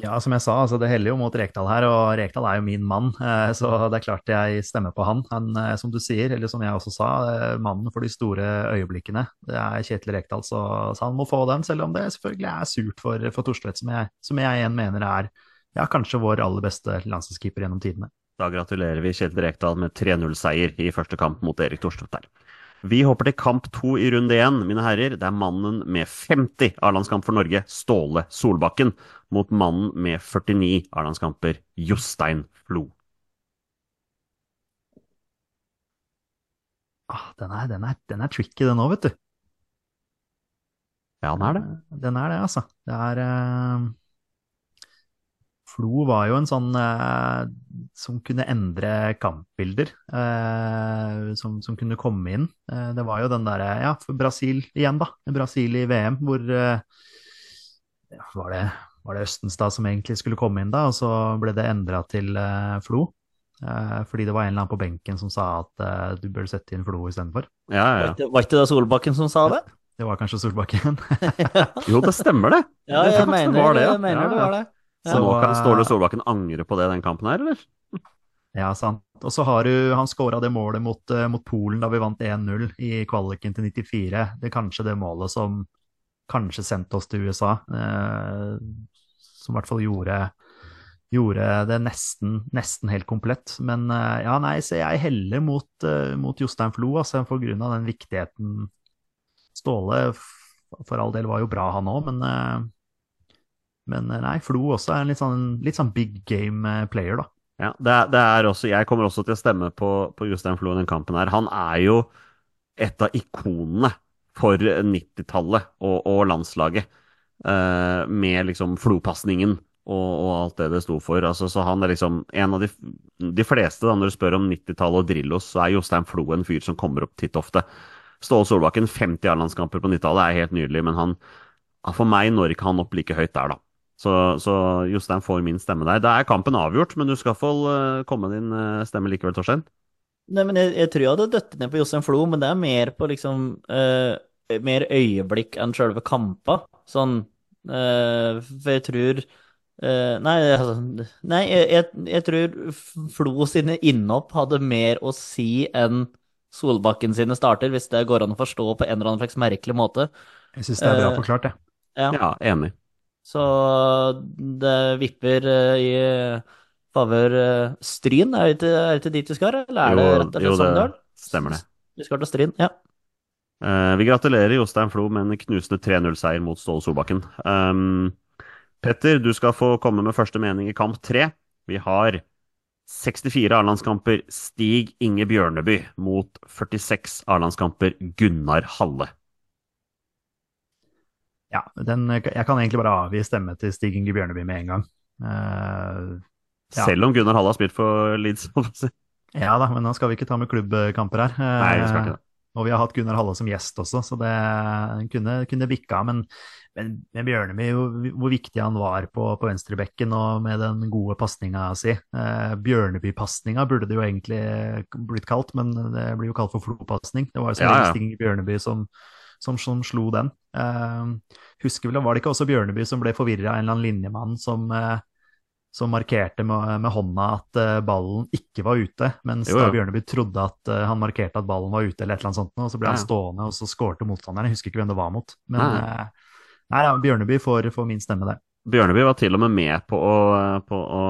Ja, som jeg sa, altså det heller jo mot Rekdal her, og Rekdal er jo min mann. Eh, så det er klart jeg stemmer på han. Han, eh, som du sier, eller som jeg også sa, eh, mannen for de store øyeblikkene. Det er Kjetil Rekdal, så, så han må få den, selv om det selvfølgelig er surt for, for Torstvedt, som, som, jeg igjen mener er ja, kanskje vår aller beste landslagskeeper gjennom tidene. Da gratulerer vi Kjetil Rekdal med 3-0-seier i første kamp mot Erik Torstvedt der. Vi hopper til kamp to i runde én, mine herrer. Det er mannen med 50 A-landskamp for Norge, Ståle Solbakken, mot mannen med 49 A-landskamper, Jostein Flo. Ah, den, er, den, er, den er tricky, den òg, vet du. Ja, den er det. Den er det, altså. Det er uh... Flo var jo en sånn eh, som kunne endre kampbilder. Eh, som, som, kunne komme inn. Eh, det var jo den derre Ja, for Brasil igjen, da. Brasil i VM, hvor eh, var, det, var det Østenstad som egentlig skulle komme inn da, og så ble det endra til eh, Flo. Eh, fordi det var en eller annen på benken som sa at du bør sette inn Flo istedenfor. Ja, ja. Var, var ikke det Solbakken som sa det? Det var kanskje Solbakken. jo, det stemmer det. Ja, jeg, jeg mener, det, var det, ja. jeg mener det var det. Så nå kan Ståle Solbakken angre på det den kampen her, eller? Ja, sant. Og så har du Han skåra det målet mot, uh, mot, Polen da vi vant 1-0 i kvaliken til 94. Det er kanskje det målet som kanskje sendte oss til USA. Eh, som i hvert fall gjorde, gjorde det nesten, nesten, helt komplett. Men eh, ja, nei, så jeg heller mot, mot Jostein Flo, altså, for grunn av den viktigheten Ståle for all del var jo bra, han òg, men men eh, nei, Flo også er en litt sånn, litt sånn big game eh, player, da. Ja, det er, det er, også, Jeg kommer også til å stemme på, på Jostein Flo i den kampen her. Han er jo et av ikonene for 90-tallet og, og, landslaget. Uh, med liksom Flo-pasningen og, og, alt det det sto for. Altså, så han er liksom en av de, de fleste, da, når du spør om 90-tallet og Drillos, så er Jostein Flo en fyr som kommer opp titt ofte. Ståle Solbakken, 50 A-landskamper på 90-tallet, er helt nydelig, men han, for meg når ikke han opp like høyt der, da. Så, så Jostein får min stemme der. Da er kampen avgjort, men du skal få uh, komme din uh, stemme likevel, Torstein. Nei, men jeg, jeg, tror jeg hadde døtt ned på Jostein Flo, men det er mer på liksom uh, Mer øyeblikk enn sjølve kampa. Sånn For jeg tror Nei, altså, nei jeg, jeg, jeg, tror Flo sine innhopp hadde mer å si enn Solbakken sine starter, hvis det går an å forstå på en eller annen slags merkelig måte. Jeg syns det er bra forklart, jeg. Ja. ja, enig. Så det vipper eh, i favør eh, Stryn. Er det, ikke, er det ikke dit vi skal, eller er det rett og slett Sogndal? Stemmer det. Vi skal til Stryn, ja. Uh, vi gratulerer Jostein Flo med en knusende 3-0-seier mot Ståle Solbakken. Um, Petter, du skal få komme med første mening i kamp tre. Vi har 64 A-landskamper Stig Inge Bjørneby mot 46 A-landskamper Gunnar Halle. Ja, den, jeg kan egentlig bare avgi stemme til Stig Inge Bjørneby med en gang. Uh, ja. Selv om Gunnar Halle har spilt for Leeds. ja da, men nå skal vi ikke ta med klubbkamper her. Uh, Nei, vi skal ikke det. Og vi har hatt Gunnar Halle som gjest også, så det kunne, kunne bikka. Men, men men Bjørneby, hvor, viktig han var på, på venstrebekken og med den gode pasninga si. Eh, Bjørneby-pasninga burde det jo egentlig blitt kalt, men det blir jo kalt for Flo-pasning. Det var jo som ja, ja. Sting Bjørneby som, som, som, slo den. Eh, husker vel, Var det ikke også Bjørneby som ble forvirra av en eller annen linjemann som eh, som markerte med, med, hånda at eh, ballen ikke var ute, mens jo, jo. da Bjørneby trodde at uh, han markerte at ballen var ute, eller et eller annet sånt, og så ble ja. han stående, og så skårte motstanderen. Jeg husker ikke hvem det var mot. Men nei, uh, nei ja, Bjørneby får, får, min stemme der. Bjørneby var til og med med på å, på å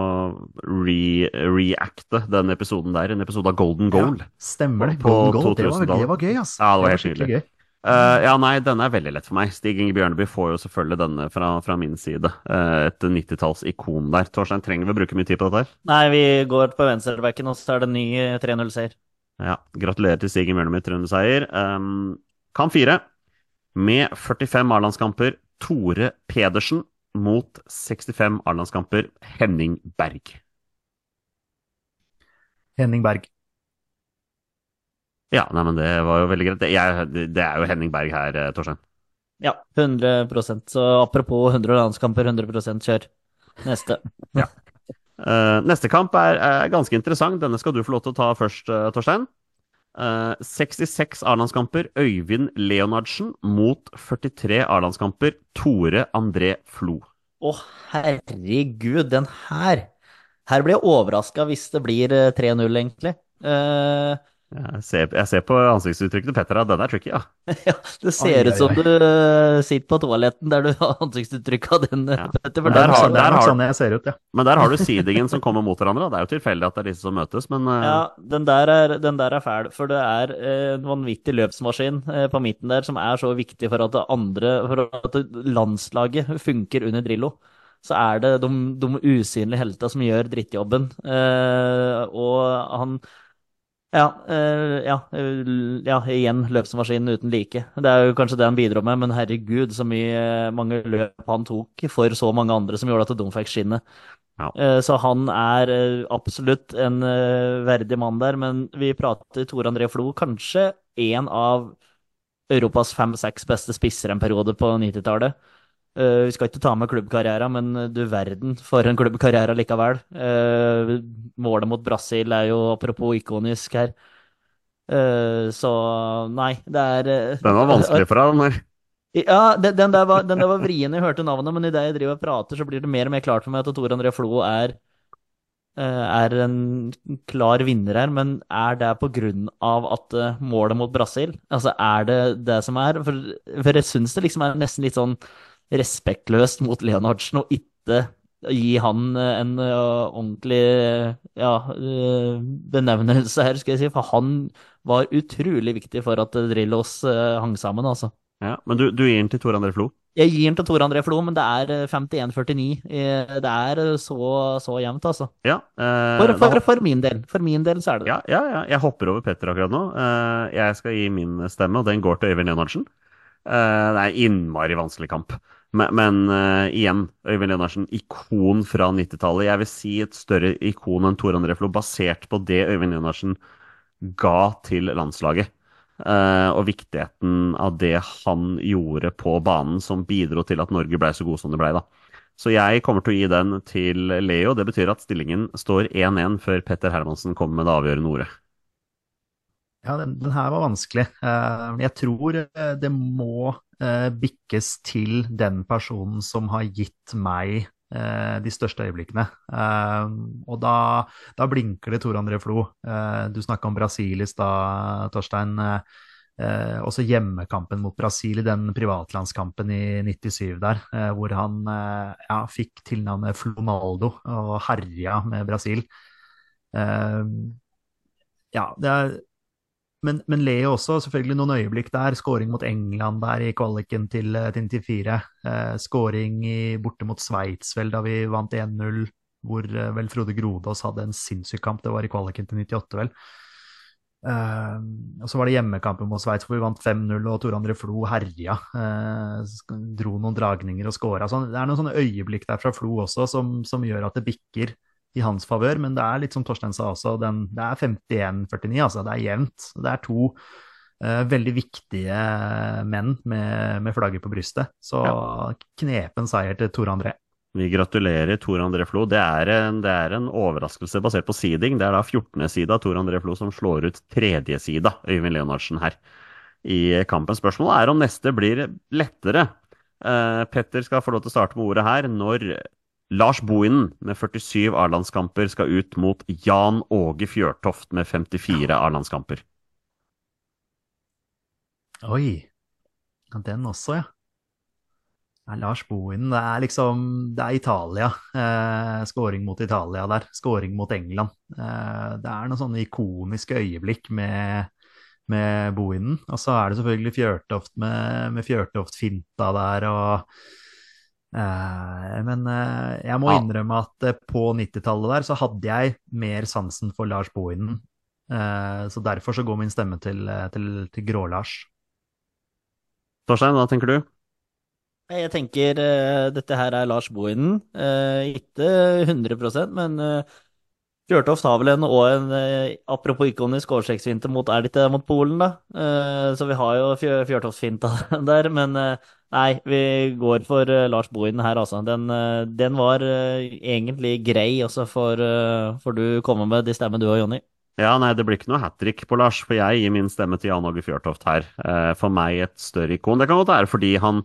re, reacte den episoden der, en episode av Golden Goal. Ja, stemmer det. Golden Goal, det var, det var, gøy, altså. Ja, det var helt nydelig. Uh, ja, nei, denne er veldig lett for meg. Stig Inge Bjørneby får jo selvfølgelig denne fra, fra min side. Uh, et 90-tallsikon der. Torstein, trenger vi å bruke mye tid på dette her? Nei, vi går på venstrebacken, og så er det ny 3-0-seier. Ja, gratulerer til Stig Inge Bjørneby, 300-seier. Um, kamp fire. Med 45 A-landskamper, Tore Pedersen mot 65 A-landskamper, Henning Berg. Henning Berg. Ja, nei, men det var jo veldig greit. Jeg, det er jo Henning Berg her, eh, Torstein. Ja, 100% Så apropos 100 landskamper, 100% kjør. Neste. ja. Uh, neste kamp er, er, ganske interessant. Denne skal du få lov til å ta først, uh, Torstein. Uh, 66 A-landskamper Øyvind Leonardsen mot 43 A-landskamper Tore André Flo. Å, oh, herregud, den her Her blir jeg overraska hvis det blir 3-0, egentlig. Uh, jeg ser, jeg ser, på ansiktsuttrykket til Petter at den er tricky, ja. ja det ser ut som du uh, sitter på toaletten der du har ansiktsuttrykk av den, ja. Petter. Der, har, der har, sånn jeg ser ut, ja. Men der har du seedingen som kommer mot hverandre. Det er jo tilfeldig at det er disse som møtes, men uh... Ja, den der, er, den der, er, fæl. For det er uh, en vanvittig løpsmaskin på midten der som er så viktig for at det andre For at landslaget funker under Drillo så er det de, de usynlige heltene som gjør drittjobben. og han ja, uh, ja, ja, igjen løpsmaskinen uten like. Det er jo kanskje det han bidro med, men herregud, så mye, mange løp han tok for så mange andre som gjorde at de fikk skinnet. Ja. så han er absolutt en verdig mann der, men vi prater Tor André Flo, kanskje en av Europas fem-seks beste spisser en periode på 90-tallet. Uh, vi skal ikke ta med klubbkarriera, men eh, du verden for en klubbkarriere likevel. Uh, målet mot Brasil er jo apropos ikonisk her. Uh, så nei, det er Den var vanskelig for deg, den der. Ja, den, den, der var, den der var vrien jeg hørte navnet, men idet jeg driver og prater, så blir det mer og mer klart for meg at Tor André Flo er er en klar vinner her, men er det på grunn av at målet mot Brasil? Altså, er det det som er? For, for jeg syns det liksom er nesten litt sånn respektløst mot Leonardsen og ikke gi han eh, en uh, ordentlig ja, uh, benevnelse her, skal jeg si. For han var utrolig viktig for at Drillos uh, hang sammen, altså. Ja, Men du, du gir den til Tor André Flo? Jeg gir den til Tor André Flo, men det er 51-49. Det er så, så jevnt, altså. Ja, for, for, for, min del. For min del så er det det. Ja, ja, ja. Jeg hopper over Petter akkurat nå. jeg skal gi min stemme, og den går til Øyvind Leonardsen. det er en innmari vanskelig kamp. Men, men uh, igjen, Øyvind Lenarsen, ikon fra 90-tallet. Jeg vil si et større ikon enn Tor André Flo, basert på det Øyvind Lenarsen ga til landslaget. Uh, og viktigheten av det han gjorde på banen, som bidro til at Norge ble så god som det ble. da. Så jeg kommer til å gi den til Leo. Det betyr at stillingen står 1-1 før Petter Hermansen kommer med det avgjørende ordet. Ja, den, den her var vanskelig. Uh, jeg tror det må eh, bikkes til den personen som har gitt meg eh, de største øyeblikkene. Eh, og da, da, blinker det Tor André Flo. Eh, du snakka om Brasil i stad, Torstein. Eh, også hjemmekampen mot Brasil i den privatlandskampen i 97 der, eh, hvor han ja, fikk tilnavnet Flonaldo og herja med Brasil. ja, det er men, men Leo også, selvfølgelig noen øyeblikk der. Skåring mot England der i kvaliken til, eh, til 94. Eh, skåring borte mot Sveits vel da vi vant 1-0. hvor eh, vel Frode Grodås hadde en sinnssyk kamp. Det var i kvaliken til 98, vel. Eh, og så var det hjemmekampen mot Sveits hvor vi vant 5-0, og Tor André Flo herja. eh, dro noen dragninger og scora. Sånn, det er noen sånne øyeblikk der fra Flo også som, som gjør at det bikker i hans favør. Men det er litt som Torstein sa også, den, det er 51-49, altså. Det er jevnt. Det er to uh, veldig viktige menn med, med flagget på brystet. Så knepen seier til Tore André. Vi gratulerer Tor André Flo. Det er, en, det er en overraskelse basert på seeding. Det er da 14. sida Tor André Flo som slår ut tredje sida Øyvind Leonardsen her i kampen. Spørsmålet er om neste blir lettere. Uh, Petter skal få lov til å starte med ordet her. Når Lars Bohinen med 47 A-landskamper skal ut mot Jan Åge Fjørtoft med 54 A-landskamper. Oi. Den også, ja. Er Lars Bohinen. Det er liksom Det er Italia. Eh, Skåring mot Italia der. Skåring mot England. Eh, det er noen sånne ikoniske øyeblikk med, med Bohinen. Og så er det selvfølgelig Fjørtoft med, med Fjørtoft-finta der og Men eh, jeg må innrømme at eh, på 90-tallet der så hadde jeg mer sansen for Lars Bohinen. Eh, så derfor så går min stemme til, eh, til, til Grå-Lars. Torstein, hva tenker du? Jeg tenker eh, dette her er Lars Bohinen. Eh, ikke 100% men eh, Fjørtoft har vel en, og en eh, apropos ikonisk oversiktsfinte mot er det ikke mot Polen, da? Eh, så vi har jo Fjør, Fjørtoft-finta der, men eh, nei, vi går for Lars Bohinen her, altså. Den, den var egentlig grei, også for, for du kommer med de stemmene du og Jonny. Ja, nei, det blir ikke noe hat trick på Lars, for jeg gir min stemme til Jan Åge Fjørtoft her. For meg et større ikon. Det kan godt være fordi han,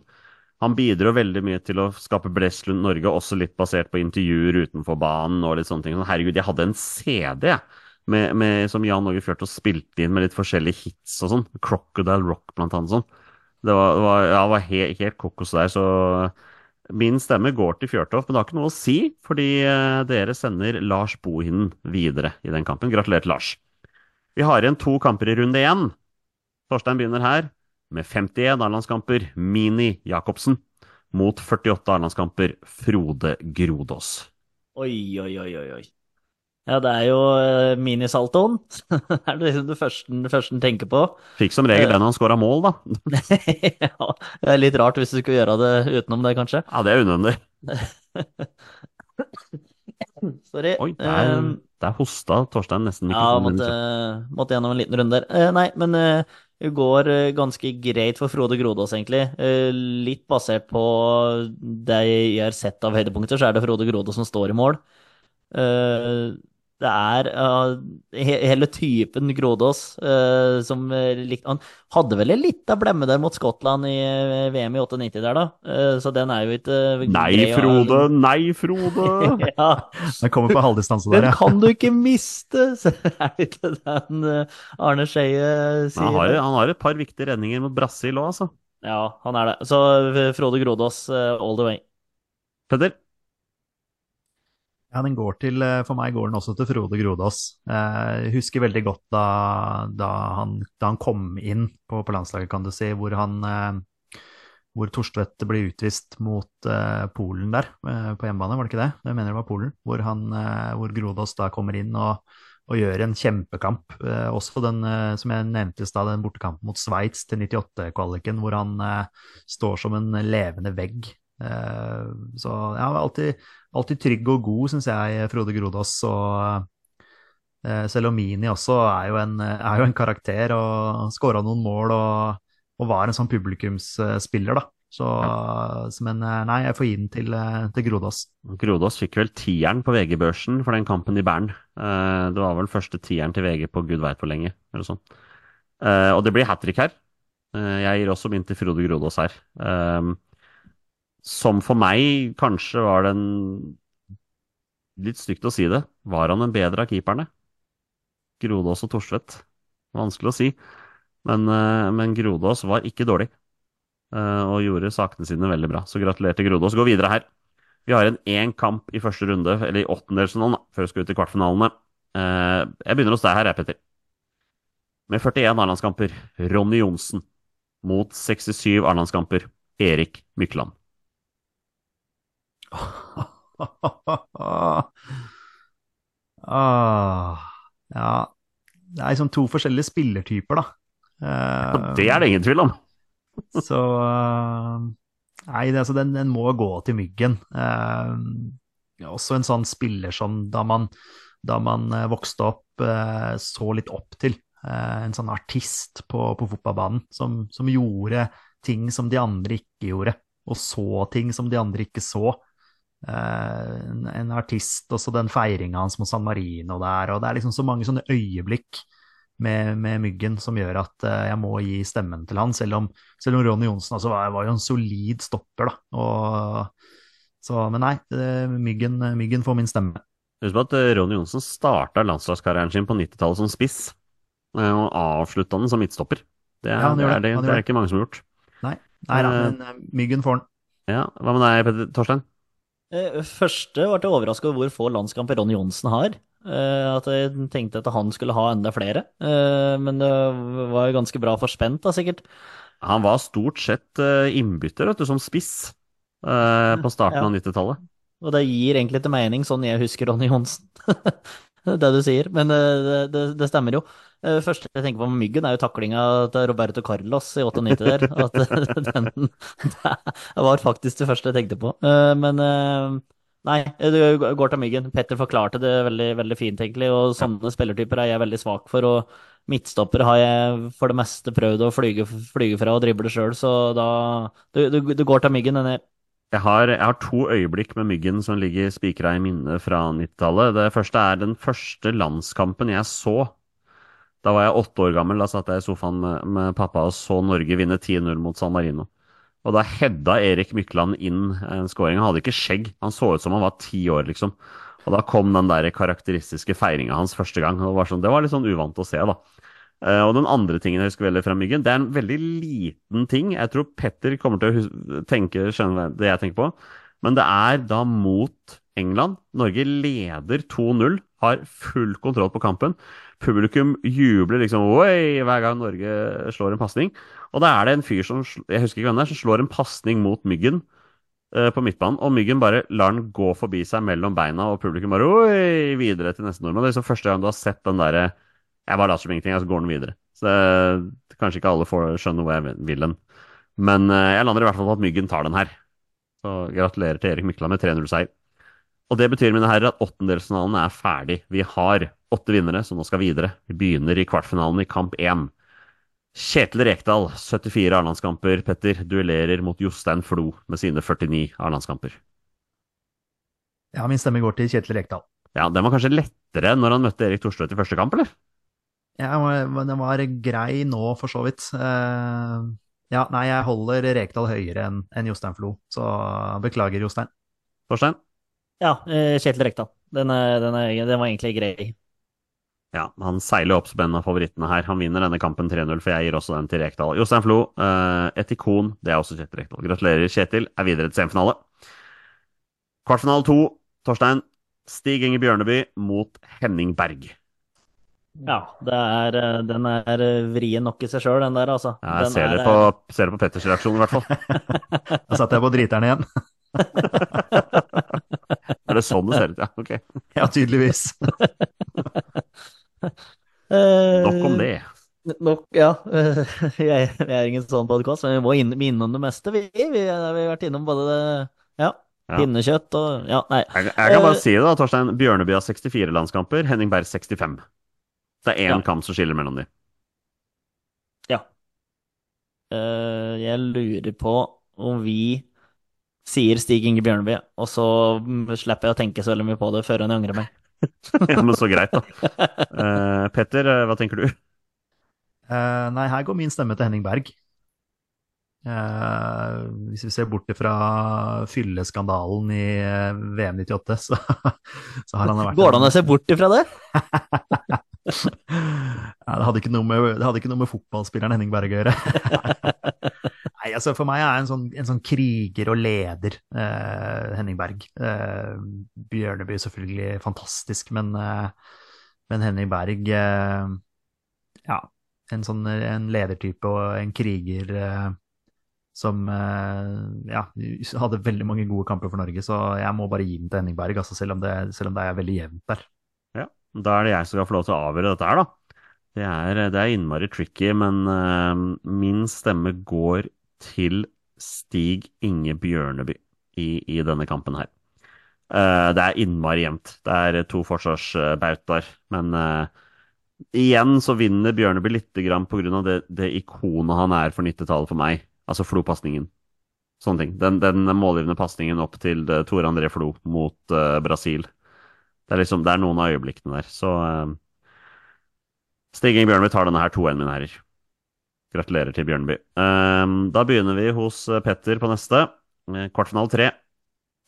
han bidro veldig mye til å skape blest rundt Norge, også litt basert på intervjuer utenfor banen og litt sånne ting. Sånn, Herregud, jeg hadde en CD med, med, som Jan Åge Fjørtoft spilte inn med litt forskjellige hits og sånn. Crocodile Rock, blant annet sånn. Det var, var, ja, var helt, helt kokos der, så min stemme går til Fjørtoft, men det har ikke noe å si, fordi eh, dere sender Lars Bohinen videre i den kampen. Gratulerer til Lars. Vi har igjen to kamper i runde én. Torstein begynner her med 51 A-landskamper, Mini Jacobsen, mot 48 A-landskamper, Frode Grodås. Oi, oi, oi, oi, oi. Ja, det er jo eh, minisaltoen. det er liksom det første, det første en tenker på. Fikk som regel den når han scora mål, da. ja, det er litt rart hvis du skulle gjøre det utenom det, kanskje. Ja, det er unødvendig. Sorry. Oi, der, Eh, der hosta Torstein nesten ja, måtte, måtte gjennom en liten runde der. Eh, nei, men eh, går eh, ganske greit for Frode Grodås, egentlig. Eh, litt basert på det jeg har sett av høydepunkter, så er det Frode Grodås som står i mål. Eh, det er uh, he hele typen Grodås uh, som eh, lik, Han hadde vel en lita blemme der mot Skottland i eh, VM i 98 der, da. Eh, så den er jo ikke eh, Nei, Frode! å- Frode! Nei, Frode! ja, Den kommer på halvdistanse der, den kan du ikke miste! Så er det ikke den eh, Arne Skeie sier. Han har, han har et par viktige redninger mot Brasil òg, altså. Ja, han er det. Så eh, Frode Grodås eh, all the way. Petter? Ja, den går til, eh, For meg går den også til Frode Grodås. Eh, Jeg husker veldig godt da, da, han, da han kom inn på, på landslaget, kan du si, hvor han eh, hvor Torstvedt ble utvist mot Polen der, på hjemmebane, var det ikke det? Jeg mener det var Polen. Hvor, han, hvor Grodås da kommer inn og, og gjør en kjempekamp. Også den, som jeg nevnte i stad, den bortekampen mot Sveits til 98-kvaliken, hvor han står som en levende vegg. Så ja, alltid, alltid trygg og god, syns jeg, Frode Grodås. Og eh, Selomini også er jo en, er jo en karakter og skåra noen mål og, og var en sånn publikumsspiller, da. Så, men eh, nei, jeg får gi den til, eh, til Grodås. Grodås fikk vel tieren på VG-børsen for den kampen i Bern. Eh, Det var vel første tieren til VG på gud veit hvor lenge, eller sånn. Og det blir hat trick her. Jeg gir også min til Frode Grodås her. Som for meg kanskje var den Litt stygt å si det. Var han en bedre av keeperne? Grodås og Torstvedt. Vanskelig å si. Men, eh, men Grodås var ikke dårlig. eh, Og gjorde sakene sine veldig bra. Så gratulerer til Grodås. Gå videre her. Vi har en én kamp i første runde, eller i åttendelsfinalen, før vi skal ut i kvartfinalene. Eh, jeg begynner hos deg her, Petter. Med 41 A-landskamper, Ronny Johnsen. Mot 67 A-landskamper, Erik Mykland. ah, ja Det er liksom to forskjellige spillertyper, da. Uh, det er det ingen tvil om. Eh, så uh, Nei, det, altså, den, den, må gå til myggen. Uh, også en sånn spiller som da man, da man vokste opp, så litt opp til. en sånn artist på, på fotballbanen som, som, gjorde ting som de andre ikke gjorde, og så ting som de andre ikke så. Eh, en, en artist, også den feiringa hans mot San Marino der, og det er liksom så mange sånne øyeblikk med, med Myggen som gjør at eh, jeg må gi stemmen til han, selv om, selv om Ronny Johnsen altså var, var jo en solid stopper, da. Og, så, men nei, Myggen, Myggen får min stemme. Husk på at eh, Ronny Johnsen starta landslagskarrieren sin på 90-tallet som spiss, og avslutta den som midtstopper. Det er, Ja, det, er det, det, det er ikke mange som har gjort. Nei, nei da, men Myggen får den. Ja, Hva med deg, Petter Torstein? Eh, Første ble jeg overraska over hvor få landskamper Ronny Johnsen har. Eh, At jeg tenkte at han skulle ha enda flere. Eh, Men det var jo ganske bra for spent, da, sikkert. Han var stort sett innbytter, vet du, som spiss på starten Ja. av 90-tallet. Og det gir egentlig til mening, sånn jeg husker Ronny Johnsen. det du sier. Men det, det, det stemmer jo. Det første jeg tenker på med Myggen, er jo taklinga til Roberto Carlos i 98 der. At den, det var faktisk det første jeg tenkte på. Eh, Men eh, nei, du går til Myggen. Petter forklarte det veldig, veldig fint, egentlig. Og sånne spillertyper er jeg veldig svak for. Og midtstoppere har jeg for det meste prøvd å flyge, flyge fra og drible sjøl, så da du, du, du, går til Myggen. Den Jeg har, jeg har to øyeblikk med Myggen som ligger spikra i minnet fra 90-tallet. Det første er den første landskampen jeg så. Da var jeg åtte år gammel. Da satt jeg i sofaen med, med pappa og så Norge vinne 10-0 mot San Marino. Og da hedda Erik Mykland inn en scoring. Han hadde ikke skjegg. Han så ut som han var ti år, liksom. Og da kom den der karakteristiske feiringa hans første gang. Og det, var sånn, det var litt sånn uvant å se, da. Eh, og den andre tingen jeg husker veldig fra Myggen, det er en veldig liten ting. Jeg tror Petter kommer til å tenke, skjønne det jeg tenker på. Men det er da mot England. Norge leder 2-0, har full kontroll på kampen. Publikum jubler liksom oi hver gang Norge slår en pasning. Og da er det en fyr som jeg husker ikke hvem det er, som slår en pasning mot Myggen eh, på midtbanen. Og Myggen bare lar den gå forbi seg mellom beina, og publikum bare oi videre til neste nordmann. Det er liksom første gang du har sett den derre Jeg bare later som ingenting, og så går den videre. Så det, kanskje ikke alle får skjønne hvor jeg vil den. Men eh, jeg lander i hvert fall på at Myggen tar den her. Så gratulerer til Erik Mykland med 3-0-seier. Og det betyr, mine herrer, at åttendelsfinalen er ferdig. Vi har åtte vinnere som nå skal videre. Vi begynner i kvartfinalen i kamp én. Kjetil Rekdal, 74 A-landskamper. Petter duellerer mot Jostein Flo med sine 49 A-landskamper. Ja, min stemme går til Kjetil Rekdal. Ja, den var kanskje lettere når han møtte Erik Thorstvedt i første kamp, eller? Ja, den var grei nå, for så vidt. Eh, ja, nei, jeg holder Rekdal høyere enn enn Jostein Flo, så beklager, Jostein. Torstein? Ja, eh, Kjetil Rekdal. Den, den, den var egentlig grei. Ja, han seiler opp som en av favorittene her. Han vinner denne kampen 3-0, for jeg gir også den til Rekdal. Jostein Flo, eh, et ikon. Det er også Kjetil Rekdal. Gratulerer, Kjetil. Er videre til semifinale. Kvartfinale to. Torstein. Stig Inge Bjørneby mot Henning Berg. Ja, det er, eh, den er vrien nok i seg sjøl, den der, altså. Ja, jeg Den ser er, det, på, ser det på Petters reaksjon, i hvert fall. Da satte jeg på driterne igjen. Er det sånn det ser ut? Ja, ok. Ja, tydeligvis. eh, Nok om det. Nok, ja. Jeg, jeg er ingen sånn podkast, men vi må inn, innom det meste, vi. Vi, vi har vært innom både det, ja, Ja. pinnekjøtt og Ja, nei. Jeg, jeg kan bare uh, si det, da, Torstein. Bjørneby har 64 landskamper, Henning Berg 65. Det er én Ja. kamp som skiller mellom dem. Ja. Uh, jeg lurer på om vi sier Stig Inge Bjørneby, og så slipper jeg å tenke så veldig mye på det før han angrer meg. ja, men så greit, da. Uh, Petter, eh, hva tenker du? Uh, nei, her går min stemme til Henning Berg. Uh, hvis vi ser bort fra fylleskandalen i VM 98, så, så har han vært Går det an å se bort ifra det? ja, det, hadde ikke noe med, det hadde ikke noe med fotballspilleren Henning Berg å gjøre. Altså For meg er en sånn, en sånn kriger og leder, eh, Henning Berg. Eh, Bjørneby selvfølgelig fantastisk, men, eh, men Henning Berg eh, Ja, en sånn en ledertype og en kriger eh, som eh, ja, hadde veldig mange gode kamper for Norge, så jeg må bare gi den til Henning Berg, altså, selv, om det, selv om det er veldig jevnt der. Ja, Da er det jeg som skal få lov til å avgjøre dette her, da. Det er, det er innmari tricky, men uh, min stemme går til Stig Inge Bjørneby i, i denne kampen her. Uh, det er innmari jevnt. Det er to forsvarsbautaer, men uh, igjen så vinner Bjørneby litt av det, det ikonet han er for 90-tallet for meg, altså Flo-pasningen. Sånne ting. Den, den målgivende pasningen opp til Tore André Flo mot uh, Brasil. Det er liksom, det er noen av øyeblikkene der. Så uh, Stig Inge Bjørneby tar denne her 2-1, mine herrer. Gratulerer til Bjørneby. Um, da begynner vi hos eh, Petter på neste. Eh, Kvartfinale tre.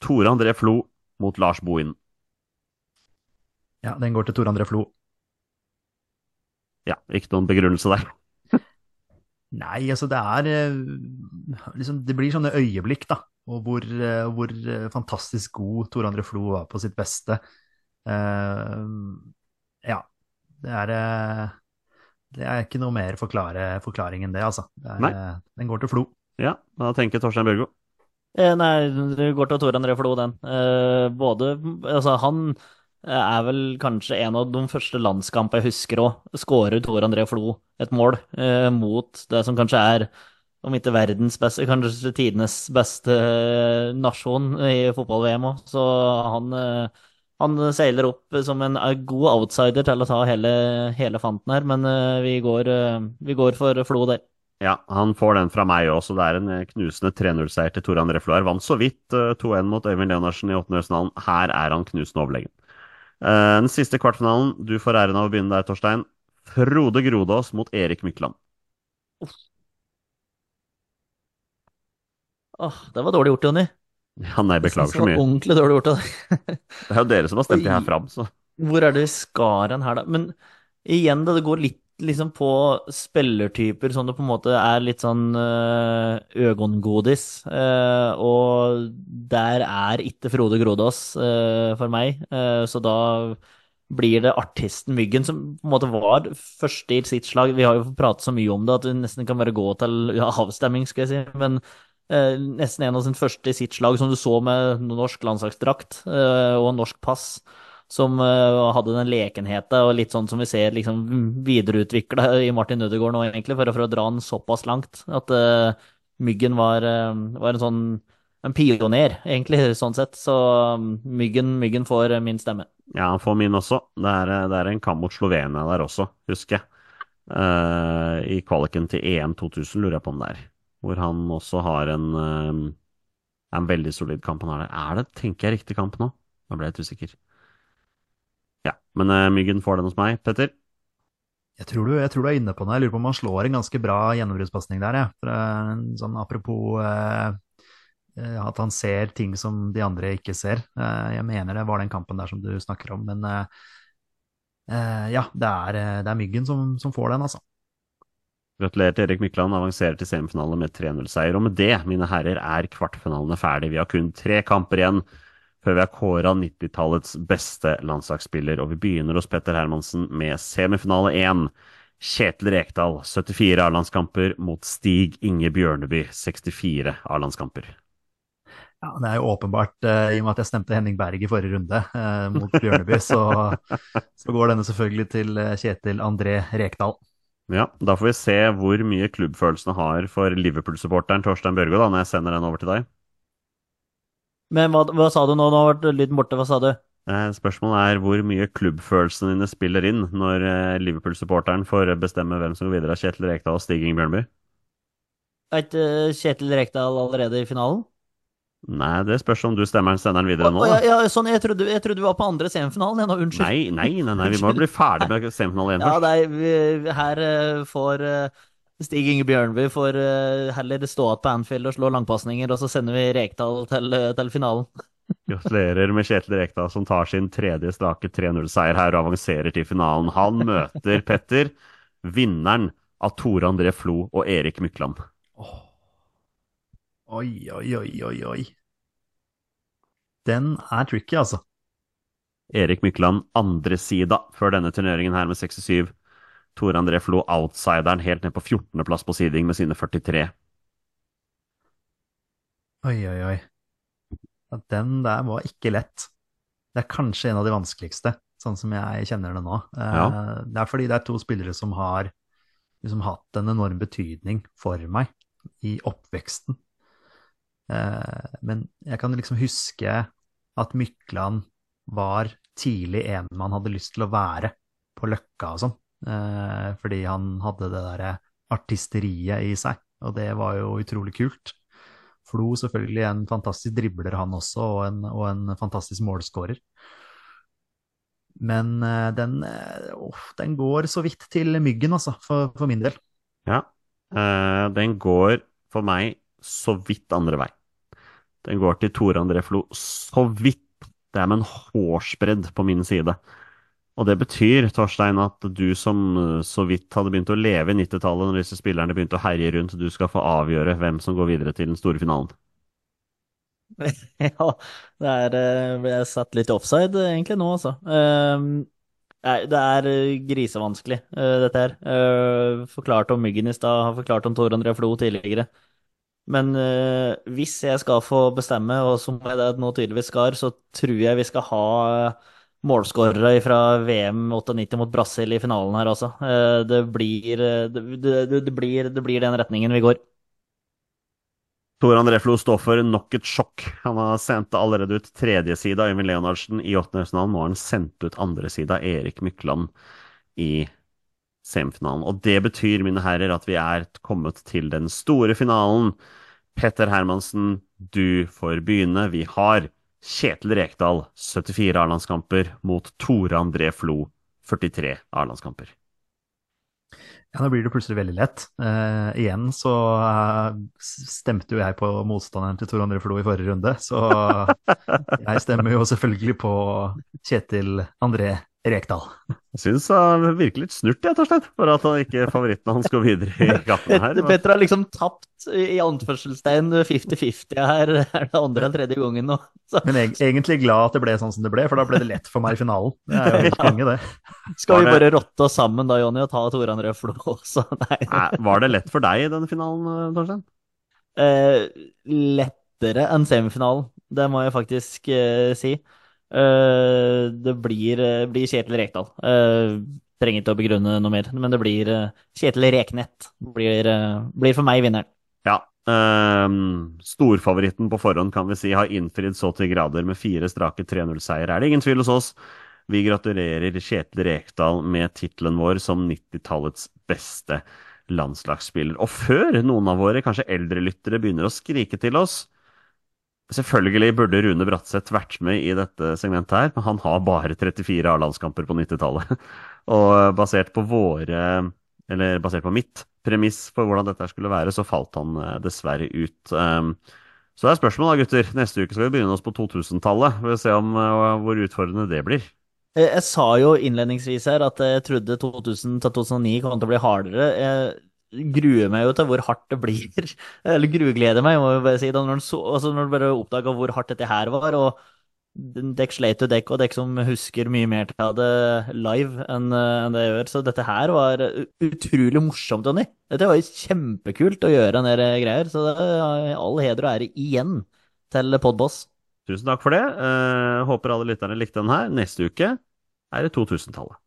Tore André Flo mot Lars Bohin. Ja, den går til Tore André Flo. Ja, ikke noen begrunnelse der. Nei, altså det er eh, liksom, Det blir sånne øyeblikk, da. Og hvor, hvor fantastisk god Tore André Flo var på sitt beste. Uh, ja. Det er Det er ikke noe mer forklare, forklaring enn det, altså. Det er, Nei. eh, den går til Flo. Ja, da tenker Torstein Børgo. Eh, nei, det går til Tor André Flo, den. Eh, både Altså, han er vel kanskje en av de første landskampene jeg husker òg. Skårer Tor André Flo et mål eh, mot det som kanskje er, om ikke verdens beste, kanskje tidenes beste eh, nasjon i fotball-VM òg. Så han, eh, han seiler opp som en eh, god outsider til å ta hele, hele fanten her, men eh, vi, går, eh, vi går for Flo der. Ja, han får den fra meg også. Det er en knusende 3-0-seier til Tor André Flo. her. Vant så vidt eh, 2-1 mot Øyvind Leonardsen i åttendedelsfinalen. Her er han knusende overlegen. Den siste kvartfinalen, du får æren av å begynne der, Torstein. Frode Grodås mot Erik Mykland. Åh, det var dårlig gjort, Jonny. Ja, nei, beklager Det så var mye. Ordentlig dårlig gjort av deg. Det er jo dere som har stemt det her fram, så Hvor er det vi skar hen her, da? Men igjen, da, det går litt liksom på spillertyper som det på en måte er litt sånn uh, øgongodis. eh, og der er ikke Frode Grodås eh, for meg. Eh, så da blir det artisten Myggen som på en måte var første i sitt slag. Vi har jo pratet så mye om det at det nesten kan bare gå til ja, avstemming, skal jeg si. Men eh, nesten en av sin første i sitt slag, som du så med norsk landslagsdrakt eh, og norsk pass som eh, hadde den lekenheten og litt sånn som vi ser liksom videreutvikla i Martin Ødegaard nå, egentlig, for, for å dra den såpass langt. At eh, Myggen var, eh, var en sånn en pioner, egentlig, sånn sett. Så Myggen, Myggen får eh, min stemme. ja, han får min også. Det er, eh, det er en kamp mot Slovenia der også, husker jeg. Uh, I kvaliken til EM 2000 lurer jeg på om det er. Hvor han også har en, eh, en veldig solid kamp. Han har. Er det, tenker jeg, riktig kamp nå? Nå ble jeg litt usikker. Ja, men eh, Myggen får den hos meg. Petter? Jeg tror, du, jeg tror du er inne på noe. Jeg lurer på om han slår en ganske bra gjennombruddspasning der. Ja. Eh, sånn apropos eh, at han ser ting som de andre ikke ser. Eh, jeg mener det var den kampen der som du snakker om, men eh, ja, det er, det er Myggen som, som får den, altså. Gratulerer til Erik Mykland, avanserer til semifinale med 3-0-seier. Og med det, mine herrer, er kvartfinalene ferdig. Vi har kun tre kamper igjen før vi har kåra 90-tallets beste landslagsspiller. Og vi begynner hos Petter Hermansen med semifinale 1. Kjetil Rekdal, 74 A-landskamper mot Stig Inge Bjørneby, 64 A-landskamper. Ja, Det er jo åpenbart, eh, i og med at jeg stemte Henning Berg i forrige runde eh, mot Bjørneby, så, så går denne selvfølgelig til eh, Kjetil André Rekdal. Ja, da får vi se hvor mye klubbfølelsene har for Liverpool-supporteren Torstein Børgo, da, når jeg sender den over til deg. Men hva, hva sa du nå? Nå ble lyden borte. Hva sa du? Eh, Spørsmålet er hvor mye klubbfølelsene dine spiller inn når eh, Liverpool-supporteren får bestemme hvem som går videre av Kjetil Rekdal og Stig Inge Bjørneby? Er ikke Kjetil Rekdal allerede i finalen? Nei, det spørs om du stemmer sender den videre nå. Ja, ja, sånn, jeg trodde, jeg trodde vi var på andre semifinalen. jeg nå, Unnskyld. Nei, nei, nei, nei, vi må bli ferdig med semifinalen igjen Ja, nei, vi, her eh, får eh, Stig Inge Bjørnby får eh, heller stå igjen på Anfield og slå langpasninger, og så sender vi Rekdal til, til finalen. Gratulerer med Kjetil Rekdal som tar sin tredje strake 3-0-seier her og avanserer til finalen. Han møter Petter, vinneren av Tore André Flo og Erik Mykland. Oi, oi, oi, oi, oi. Den er tricky, altså. Erik Mykland andre sida før denne turneringen her med 67. Tore André Flo outsideren helt ned på 14.-plass på siding med sine 43. Oi, oi, oi. Den der var ikke lett. Det er kanskje en av de vanskeligste. sånn som jeg kjenner det nå. Eh, Ja. Det er fordi det er to spillere som har liksom hatt en enorm betydning for meg i oppveksten. Eh, men jeg kan liksom huske at Mykland var tidlig en man hadde lyst til å være på Løkka og sånn. Eh, fordi han hadde det derre artisteriet i seg, og det var jo utrolig kult. Flo selvfølgelig en fantastisk dribler, han også, og en, og en fantastisk målskårer. Men eh, den, oh, den går så vidt til myggen, altså, for, for min del. Ja. Den går for meg så vidt andre vei. Den går til Tore André Flo så vidt. Det er med en hårsbredd på min side. Og det betyr, Torstein, at du som eh, så vidt hadde begynt å leve i 90-tallet når disse spillerne begynte å herje rundt, du skal få avgjøre hvem som går videre til den store finalen. Ja, det er eh, jeg satt litt offside egentlig nå, altså. Ehm, det er eh, grisevanskelig, eh, dette her. Eh, Forklart om Myggen i stad, har forklart om Tor André Flo tidligere. Men eh, hvis jeg skal få bestemme, og som jeg nå tydeligvis skal, så tror jeg vi skal ha eh, målskårere fra VM 98 mot Brasil i finalen her. Eh, det blir, det, det, det blir, det blir den retningen vi går. Tor André Flo står for nok et sjokk. Han har sendt allerede ut tredje side av Øyvind Leonardsen i åttendedelsfinalen. Nå har han sendt ut andre side Erik Mykland i semifinalen. Og det betyr, mine herrer, at vi er kommet til den store finalen. Petter Hermansen, du får begynne. Vi har Kjetil Rekdal, 74 A-landskamper, mot Tore André Flo, 43 A-landskamper. Ja, da blir det plutselig veldig lett. Eh, igjen så eh, stemte jo jeg på motstanderen til Tor André Flo i forrige runde, så jeg stemmer jo selvfølgelig på Kjetil André Rekdal. Jeg syns han virker litt snurt, jeg, Torstein, for at han ikke favoritten hans går videre i gaten her. Petter har liksom tapt i anførselstegn 50-50 her. Er det andre eller tredje gangen nå? Så Men jeg, egentlig glad at det ble sånn som det ble, for da ble det lett for meg i finalen. Det er jo helt konge, det. skal vi bare rotte oss sammen da, Jonny, og ta Tore André Flo også? Nei. Nei, Var det lett for deg i denne finalen, Torstein? Eh, lettere enn semifinalen, det må jeg faktisk eh, si. Eh, det blir, eh, blir Kjetil Rekdal. Eh, trenger ikke å begrunne noe mer, men det blir Kjetil Reknett. Blir, blir for meg vinneren. Ja. Um, storfavoritten på forhånd, kan vi si, har innfridd så til grader med fire strake 3-0-seier. Er det ingen tvil hos oss? Vi gratulerer Kjetil Rekdal med tittelen vår som 90-tallets beste landslagsspiller. Og før noen av våre kanskje eldre lyttere begynner å skrike til oss Selvfølgelig burde Rune Bratseth vært med i dette segmentet her, men han har bare 34 A-landskamper på 90-tallet. Og basert på våre, eller basert på mitt premiss for hvordan dette skulle være, så falt han eh, dessverre ut. Um, Så det er spørsmål da, gutter. Neste uke skal vi begynne oss på 2000-tallet. Vi får se om eh, hvor utfordrende det blir. Eh, Jeg sa jo innledningsvis her at jeg trodde 2000-2009 kom til å bli hardere. Jeg gruer meg jo til hvor hardt det blir. Eller grugleder meg, må jeg bare si. Da når så, altså du bare oppdaga hvor hardt dette her var, og dekk sleit jo dekk, og dekk som husker mye mer til det live enn eh, enn det jeg gjør. Så dette her var utrolig morsomt, Jonny. Dette var jo kjempekult å gjøre en del greier. Så det er all heder og ære igjen til Podboss. Tusen takk for det. Eh, håper alle lytterne likte den her. Neste uke er det 2000-tallet.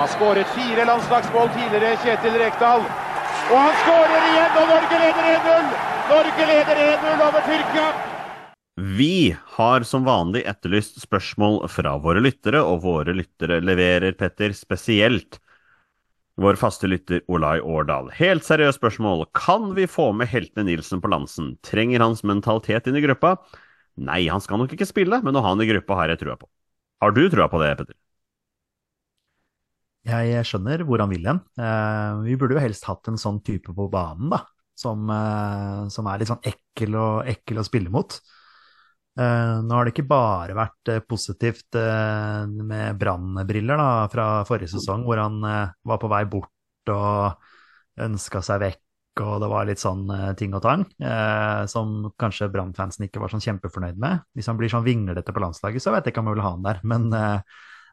Har skåret fire landslagsmål tidligere, Kjetil Rekdal. Og han skårer igjen, og Norge leder 1-0! Norge leder 1-0 over Tyrkia. Vi har som vanlig etterlyst spørsmål fra våre lyttere, og våre lyttere leverer, Petter, spesielt vår faste lytter Olai Årdal. Helt seriøst spørsmål. Kan vi få med heltene Nilsen på Lansen? Trenger hans mentalitet inn i gruppa? Nei, han skal nok ikke spille, men å ha han i gruppa har jeg trua på. Har du trua på det, Petter? Jeg skjønner hvor han vil hen. Eh, vi burde jo helst hatt en sånn type på banen, da. Som, eh, som er litt sånn ekkel, og, ekkel å spille mot. Eh, nå har det ikke bare vært positivt med brannbriller fra forrige sesong, hvor han var på vei bort og ønska seg vekk, og det var litt sånn ting og tang, som kanskje Brann-fansen ikke var sånn kjempefornøyd med. Hvis han blir sånn vinglete på landslaget, så vet jeg ikke om jeg vil ha han der. Men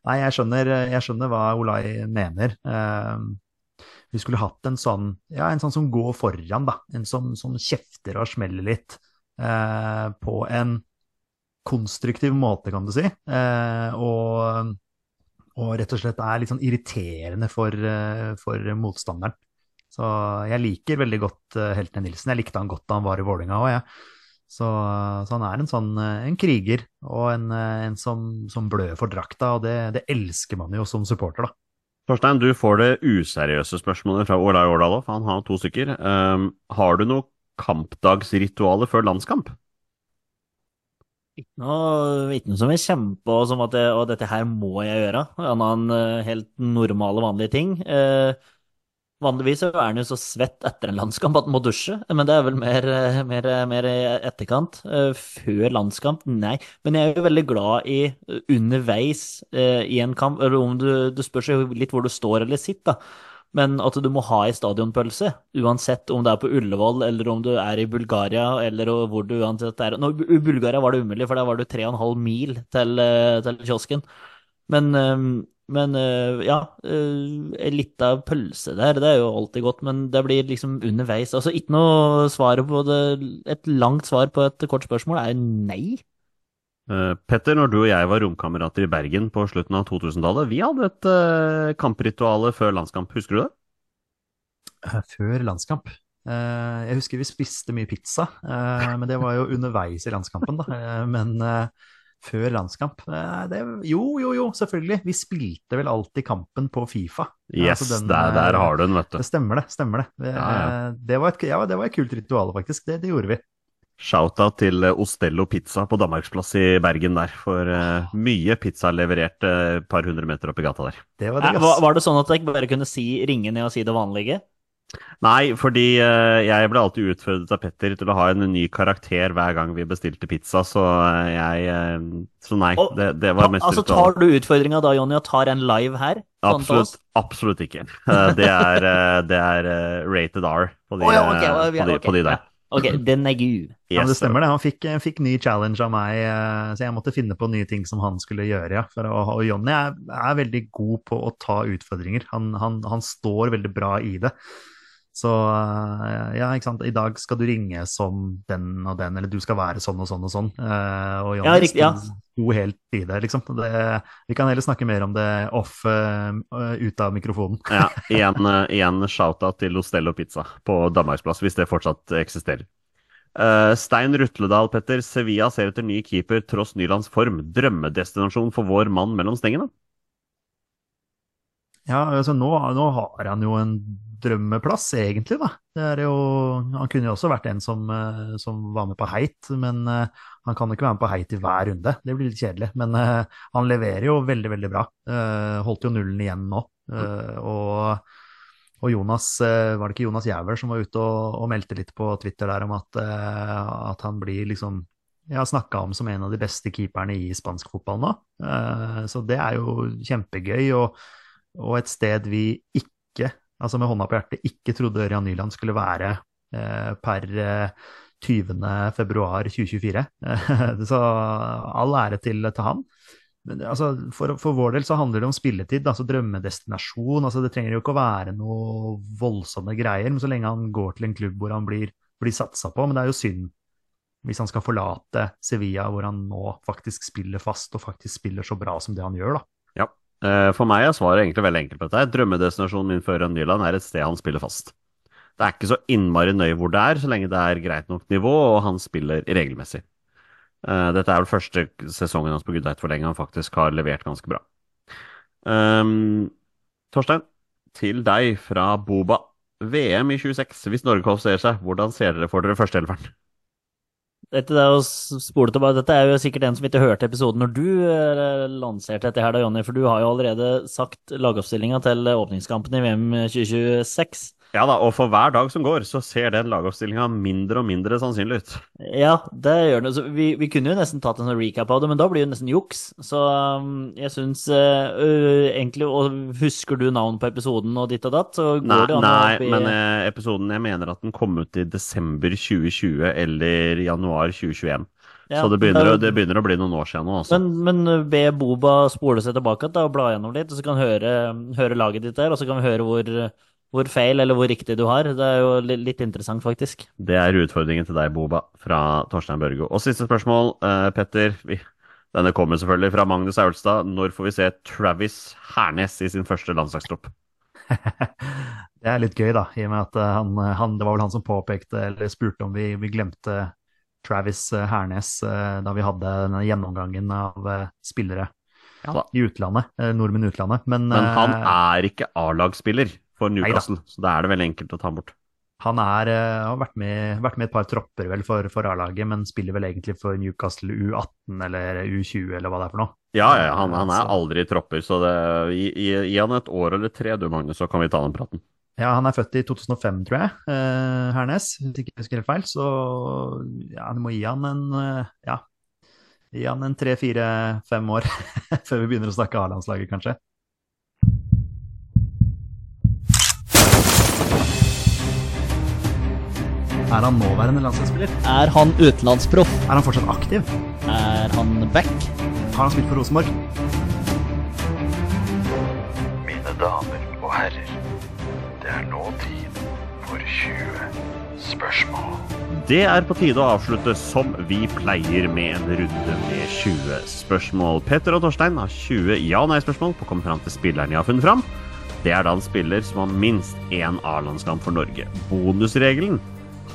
nei, jeg skjønner, jeg skjønner hva Olai mener. Eh, vi skulle hatt en sånn, ja, en sånn som går foran, da. En som, som kjefter og smeller litt eh, på en konstruktiv måte, kan du si. Eh, og og rett og slett er litt sånn irriterende for, eh, for motstanderen. Så jeg liker veldig godt eh, Heltene Nilsen. Jeg likte han godt da han var i Vålinga òg, jeg. Så, så han er en sånn eh, en kriger, og en, eh, en som, som blør for drakta, og det, det elsker man jo som supporter, da. Torstein, du får det useriøse spørsmålet fra Ola Årdal òg, for han har to stykker. Um, har du noe kampdagsritualer før landskamp? Ikke noe, ikke noe som jeg kommer på som at det, og dette her må jeg gjøre, annet enn eh, helt normale, vanlige ting. Eh, vanligvis er han jo så svett etter en landskamp at han må dusje, men det er vel mer, eh, mer, mer i etterkant. Eh, før landskamp, nei. Men jeg er jo veldig glad i eh, underveis eh, i en kamp, eller om du, du spør seg litt hvor du står eller sitter, da. Men at du må ha ei stadionpølse, uansett om det er på Ullevål eller om du er i Bulgaria eller hvor du uansett er. Nå, I Bulgaria var det umulig, for der var det tre og en halv mil til, eh, til kiosken. Men, eh, men eh, ja, ei lita pølse der, det er jo alltid godt, men det blir liksom underveis. Altså ikke noe svar på det Et langt svar på et kort spørsmål er nei. Uh, Petter, når du og jeg var romkamerater i Bergen på slutten av 2000-tallet, vi hadde et uh, kamprituale før landskamp, husker du det? Eh, Før landskamp. Eh, Jeg husker vi spiste mye pizza, eh, men det var jo underveis i landskampen, da. Eh, Men eh, før landskamp eh, det, Jo, jo, jo, selvfølgelig. Vi spilte vel alltid kampen på Fifa. Yes, Altså den, der, der eh, har du den, vet du. Det stemmer det. stemmer Det Det, Ja, ja. det, var, et, ja, det var et kult ritual, faktisk. Det, det gjorde vi. Shout-out til eh, Ostello Pizza på Danmarksplass i Bergen der, for uh, mye pizza levert et et par hundre meter opp i gata der. Det var Eh, Var, var det sånn at jeg bare kunne si, ringe ned og si det vanlige? Nei, fordi eh, jeg ble alltid utfordret av Petter til å ha en ny karakter hver gang vi bestilte pizza, så eh, jeg eh, Så nei, Og- det, det var mest Altså, tar du utfordringa da, Jonny, og tar en live her? Sånn? Absolutt, absolutt ikke. Det er, det er rated R på de, oh, ja, ok, ja, ja, på de, på de der. Ok, den er gud. Ja, det stemmer det. Han fikk, fikk ny challenge av meg, så jeg måtte finne på nye ting som han skulle gjøre. Ja. For, å- og Jonny er, er veldig god på å ta utfordringer. Han, han, han står veldig bra i det. Så eh, ja, ikke sant. I dag skal du ringe som den og den, eller du skal være sånn og sånn og sånn. Eh, Og Jonny Ja, riktig, ja. sto- helt i det, liksom. Det, vi kan heller snakke mer om det off, eh, ut av mikrofonen. Ja, igjen, igjen shout-out til Ostello Pizza på Danmarksplass, hvis det fortsatt eksisterer. Uh, Stein Rutledal, Petter. Sevilla ser etter ny keeper tross Nylands form. Drømmedestinasjon for vår mann mellom stengene? Ja, altså nå, nå har han jo en drømmeplass, egentlig, da. Jo, han kunne jo også vært en som, eh, som var med på heit, men eh, han kan jo ikke være med på heit i hver runde. Det blir litt kjedelig. Men eh, han leverer jo veldig, veldig bra. Holdt jo nullen igjen nå. Og, og Jonas, var det ikke Jonas Jæver som var ute og, og meldte litt på Twitter der om at, at han blir liksom jeg har snakka om som en av de beste keeperne i spansk fotball nå. Så det er jo kjempegøy. og og et sted vi ikke, altså med hånda på hjertet, ikke trodde Ørjan Nyland skulle være eh, per eh, 20. februar 2024. så all ære til, til han. Men, altså, for, for vår del så handler det om spilletid, altså drømmedestinasjon. altså Det trenger jo ikke å være noe voldsomme greier, men så lenge han går til en klubb hvor han blir, blir satsa på. Men det er jo synd hvis han skal forlate Sevilla, hvor han nå faktisk spiller fast og faktisk spiller så bra som det han gjør, da. Eh, For meg er svaret egentlig veldig enkelt på dette. Drømmedestinasjonen min for Ørjan Nyland er et sted han spiller fast. Det er ikke så innmari nøye hvor det er, så lenge det er greit nok nivå og han spiller regelmessig. Eh, Dette er vel første sesongen hans på Gudeit for lenge han faktisk har levert ganske bra. Um, Torstein, til deg fra Boba. VM i 26, hvis Norge kvalifiserer seg, hvordan ser dere for dere førsteelveren? Dette, er tilbake. Dette er jo sikkert en som ikke hørte episoden når du eh, lanserte dette her, da, Jonny, for du har jo allerede sagt lagoppstillinga til åpningskampen i VM 2026. Ja da, og for hver dag som går, så ser den lagoppstillinga mindre og mindre sannsynlig ut. Ja, det gjør det. Vi, vi kunne jo nesten tatt en sånn recap av det, men da blir det nesten juks. Så um, jeg syns uh, egentlig Og husker du navn på episoden og ditt og datt, så går Nei, det an nei be- men uh, episoden Jeg mener at den kom ut i desember 2020 eller januar 2021. Ja, så det begynner, det begynner å bli noen år siden nå, altså. Men, men be Boba spole seg tilbake da, og bla gjennom litt, og så kan høre, høre laget ditt der, og så kan vi høre hvor, hvor feil eller hvor riktig du har. Det er jo litt, interessant, faktisk. Det er utfordringen til deg, Boba, fra Torstein Børgo. Og siste spørsmål, eh, Petter. Vi, Denne kommer selvfølgelig fra Magnus Aulstad. Når får vi se Travis Hernes i sin første landslagstropp? Det er litt gøy, da, i og med at eh, han, han, det var vel han som påpekte, eller spurte om vi, vi glemte Travis eh, Hernes eh, da vi hadde denne gjennomgangen av eh, spillere Ja. i utlandet, eh, nordmenn i utlandet. Men, Men han eh, er ikke A-lagsspiller for Newcastle, så da er det veldig enkelt å ta bort. han er, eh, har vært med, vært med et par tropper vel for, for A-laget, men spiller vel egentlig for Newcastle U18 eller U20 eller hva det er for noe. Ja, ja, han, han er aldri i tropper, så det, gi, gi, han et år eller tre, du Magnus, så kan vi ta den praten. Ja, han er født i 2005, tror jeg, eh, Hernes, hvis ikke jeg husker helt feil. Så ja, du må gi han en eh, ja, gi han en tre, fire, fem år før vi begynner å snakke A-landslaget, kanskje. Er han nåværende landslagsspiller? Er han utenlandsproff? Er han fortsatt aktiv? Er han back? Har han spilt for Rosenborg? Mine damer og herrer, det er nå tid for 20 spørsmål. Det er på tide å avslutte som vi pleier med en runde med 20 spørsmål. Petter og Torstein har 20 ja- og nei-spørsmål på å komme fram til spilleren de har funnet fram. Det er da en spiller som har minst én A-landskamp for Norge. Bonusregelen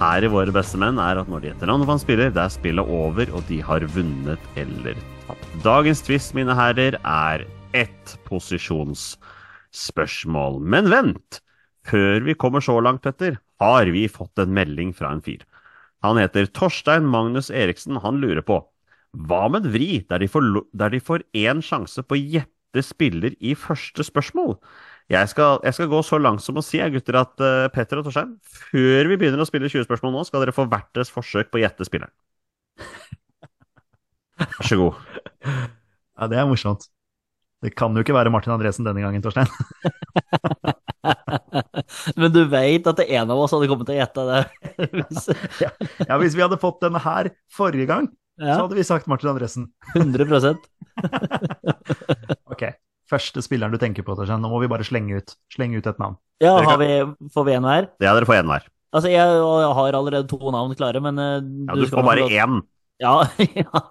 her i Våre beste menn er at når de gjetter navnet på spiller, det er spillet over, og de har vunnet eller tapt. Dagens twist, mine herrer, er ett posisjonsspørsmål. Men vent! Før vi kommer så langt, Petter, har vi fått en melding fra en fyr. Han heter Torstein Magnus Eriksen. Han lurer på hva med en vri der de får, én sjanse på å gjette spiller i første spørsmål? Jeg skal, jeg skal gå så langt som å si gutter, at uh, Petter og Torstein, før vi begynner å spille 20 spørsmål nå, skal dere få hvert deres forsøk på å gjette spilleren. Vær så god. Ja, det er morsomt. Det kan jo ikke være Martin Andresen denne gangen, Torstein. Men du veit at en av oss hadde kommet til å gjette det. Hvis- Ja, Hvis vi hadde fått denne her forrige gang, så hadde vi sagt Martin Andresen. 100% Ok, første spilleren du tenker på, Torstein. Nå må vi bare slenge ut, slenge ut et navn. Ja, vi, får vi en hver? Ja, dere får én hver. Altså, jeg, jeg har allerede to navn klare, men uh, Ja, du du får bare én. Ja, ja.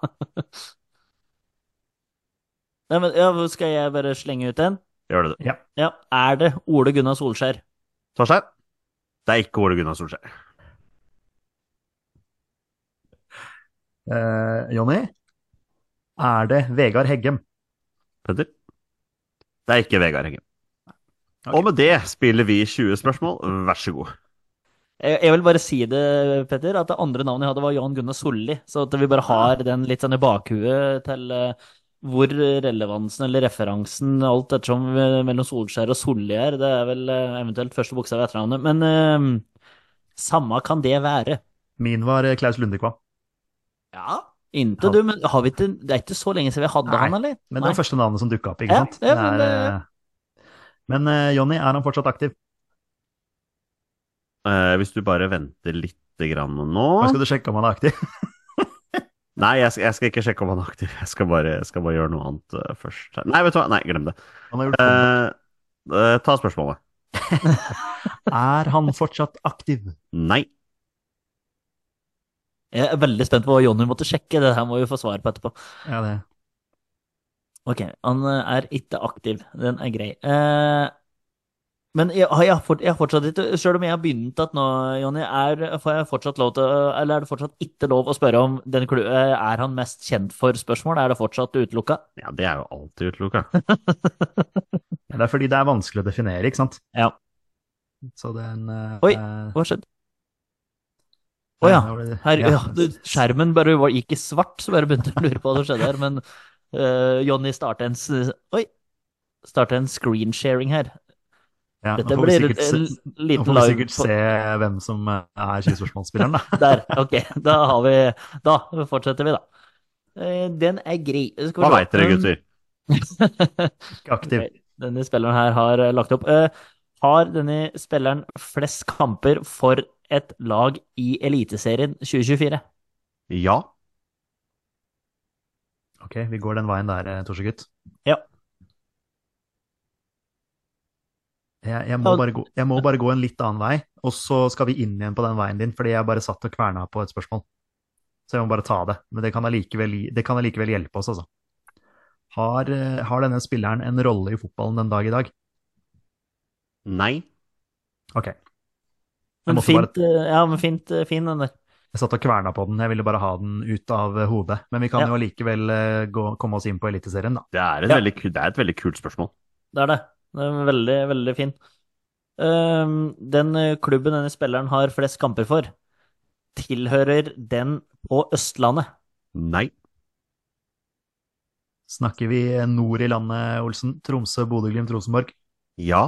Nei, men ja, skal jeg bare slenge ut en? Gjør det, du. Ja, er det Ole Gunnar Solskjær? Torstein? Det er ikke Ole Gunnar Solskjær. Eh, Jonny, er det Vegard Heggem? Petter? Det er ikke Vegard Heggen. Okay. Og med det spiller vi 20 spørsmål. Vær så god. Jeg, jeg vil bare si det, Petter, at det andre navnet jeg hadde var Jan Gunnar Solli. Så at vi bare har den litt sånn i bakhuet til eh, hvor relevansen eller referansen alt ettersom eh, mellom Solskjær og Solli er. Det er vel eh, eventuelt første bokstav i etternavnet. Men eh, samme kan det være. Min var Klaus Lundekvam. Ja. Inntil du, men har vi ikke, det er ikke så lenge siden vi hadde Nei, han, eller? Men det Nei. var første navnet som dukka opp, ikke Ja, sant? ja, men, Det er, eh, men uh, Jonny, er han fortsatt aktiv? Uh, hvis du bare venter lite grann nå Hva skal du sjekke om han er aktiv. Nei, jeg skal, jeg skal ikke sjekke om han er aktiv. Jeg skal bare, jeg skal bare gjøre noe annet uh, først. Nei, vet du hva? Nei, glem det. Han har gjort det. Ta spørsmålet. Er han fortsatt aktiv? Nei. Jeg er veldig spent på hva Jonny måtte sjekke. Det her må vi få svar på etterpå. Ja, det. Ok, han eh, er ikke aktiv. Den er grei. Eh, men jeg, har jeg, har fortsatt ikke Selv om jeg har begynt at nå, Jonny, er, får jeg fortsatt lov til Eller er det fortsatt ikke lov å spørre om den klu, eh, Er han mest kjent for spørsmål? Er det fortsatt utelukka? Ja, det er jo alltid utelukka. Det er fordi det er vanskelig å definere, ikke sant? Ja. Så den eh, Oi. Hva skjedde? Å ja. Her, ja. skjermen bare var, gikk i svart, så bare begynte jeg å lure på hva som skjedde her. Men uh, Jonny starter en Oi! Starter en screensharing her. ja, Dette nå får vi blir sikkert en se- Nå får vi sikkert se hvem som eh, er 20-spørsmålsspilleren, da. Der. Ok, da har vi Da fortsetter vi, da. Eh, Den er grei. Hva veit dere, gutter? Ikke aktiv. Denne spilleren her har eh, lagt opp. Eh, har denne spilleren flest kamper for et lag i Eliteserien 2024? Ja. Ok, vi går den veien der, eh, Torsegutt. Ja. Jeg, jeg, må gå, jeg må bare gå en litt annen vei, og så skal vi inn igjen på den veien din, fordi jeg bare satt og kverna på et spørsmål. så jeg må bare ta det. Men det kan allikevel, allikevel hjelpe oss, altså. Har, eh, har denne spilleren en rolle i fotballen den dag i dag? Nei. Ok. Men fint, bare... ja, men fint, eh, fin den der. Jeg satt og kverna på den, jeg ville bare ha den ut av eh, hodet. Men vi kan Ja. jo allikevel eh, komme oss inn på Eliteserien, da. Det er, Ja. veldig, det er et veldig kult spørsmål. Det er det. Det er veldig, veldig fin. Ehm, den eh, klubben denne spilleren har flest kamper for, tilhører den på Østlandet. Nei. Snakker vi nord i landet, Olsen? Tromsø, Bodø-Glimt, Rosenborg? Ja.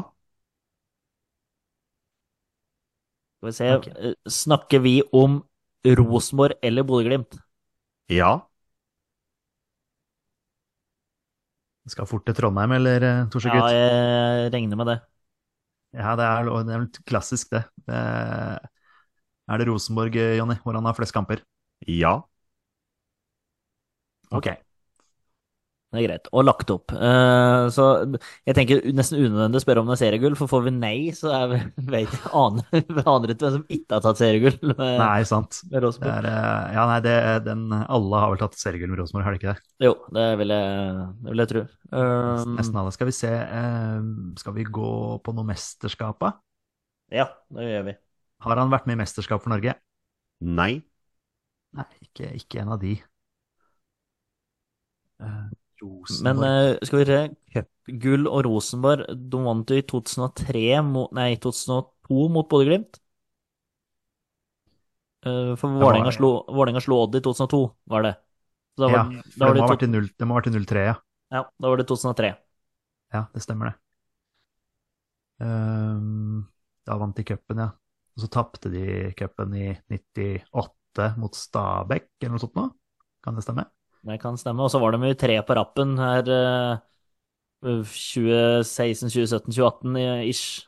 Skal vi se, Ok. eh, snakker vi om Rosenborg eller Bodø-Glimt? Ja. Skal fort til Trondheim, eller, eh, Gutt? Ja, jeg regner med det. Ja, det er, det er klassisk, det. det Er det Rosenborg, eh, Jonny, hvor han har flest kamper? Ja. Ok. Det er greit. Og lagt opp. Eh, så jeg tenker nesten unødvendig å spørre om det er seriegull, for får vi nei, så er vi, vet, aner, aner ikke hvem som ikke har tatt seriegull med, Nei, sant. med Det Rosenborg. er, eh, ja, nei, det, den, alle har vel tatt seriegull med Rosenborg, har de ikke det? Jo, det vil jeg, det vil jeg tro. Eh, Nesten alle. Skal vi se, skal vi gå på noe mesterskap, da? ja, det gjør vi. Har han vært med i mesterskap for Norge? Nei. Nei, ikke, ikke en av de. Eh, Men Rosenborg eh, skal vi se, cupgull og Rosenborg, de vant jo i 2003 mot, nei, 2002 mot Bodø-Glimt. Eh, for Vålerenga slo, slo Odd i 2002, var det. Var, Ja, for var det må ha det, vært i null- det må ha vært i 03, ja. ja, da var det 2003. Ja, det stemmer det. Um, da vant de cupen, ja. Og så tapte de cupen i 98 mot Stabæk, eller noe sånt nå? Kan det stemme? Det kan stemme. Og så var de jo tre på rappen her eh, 2016, 2017, 2018 ish.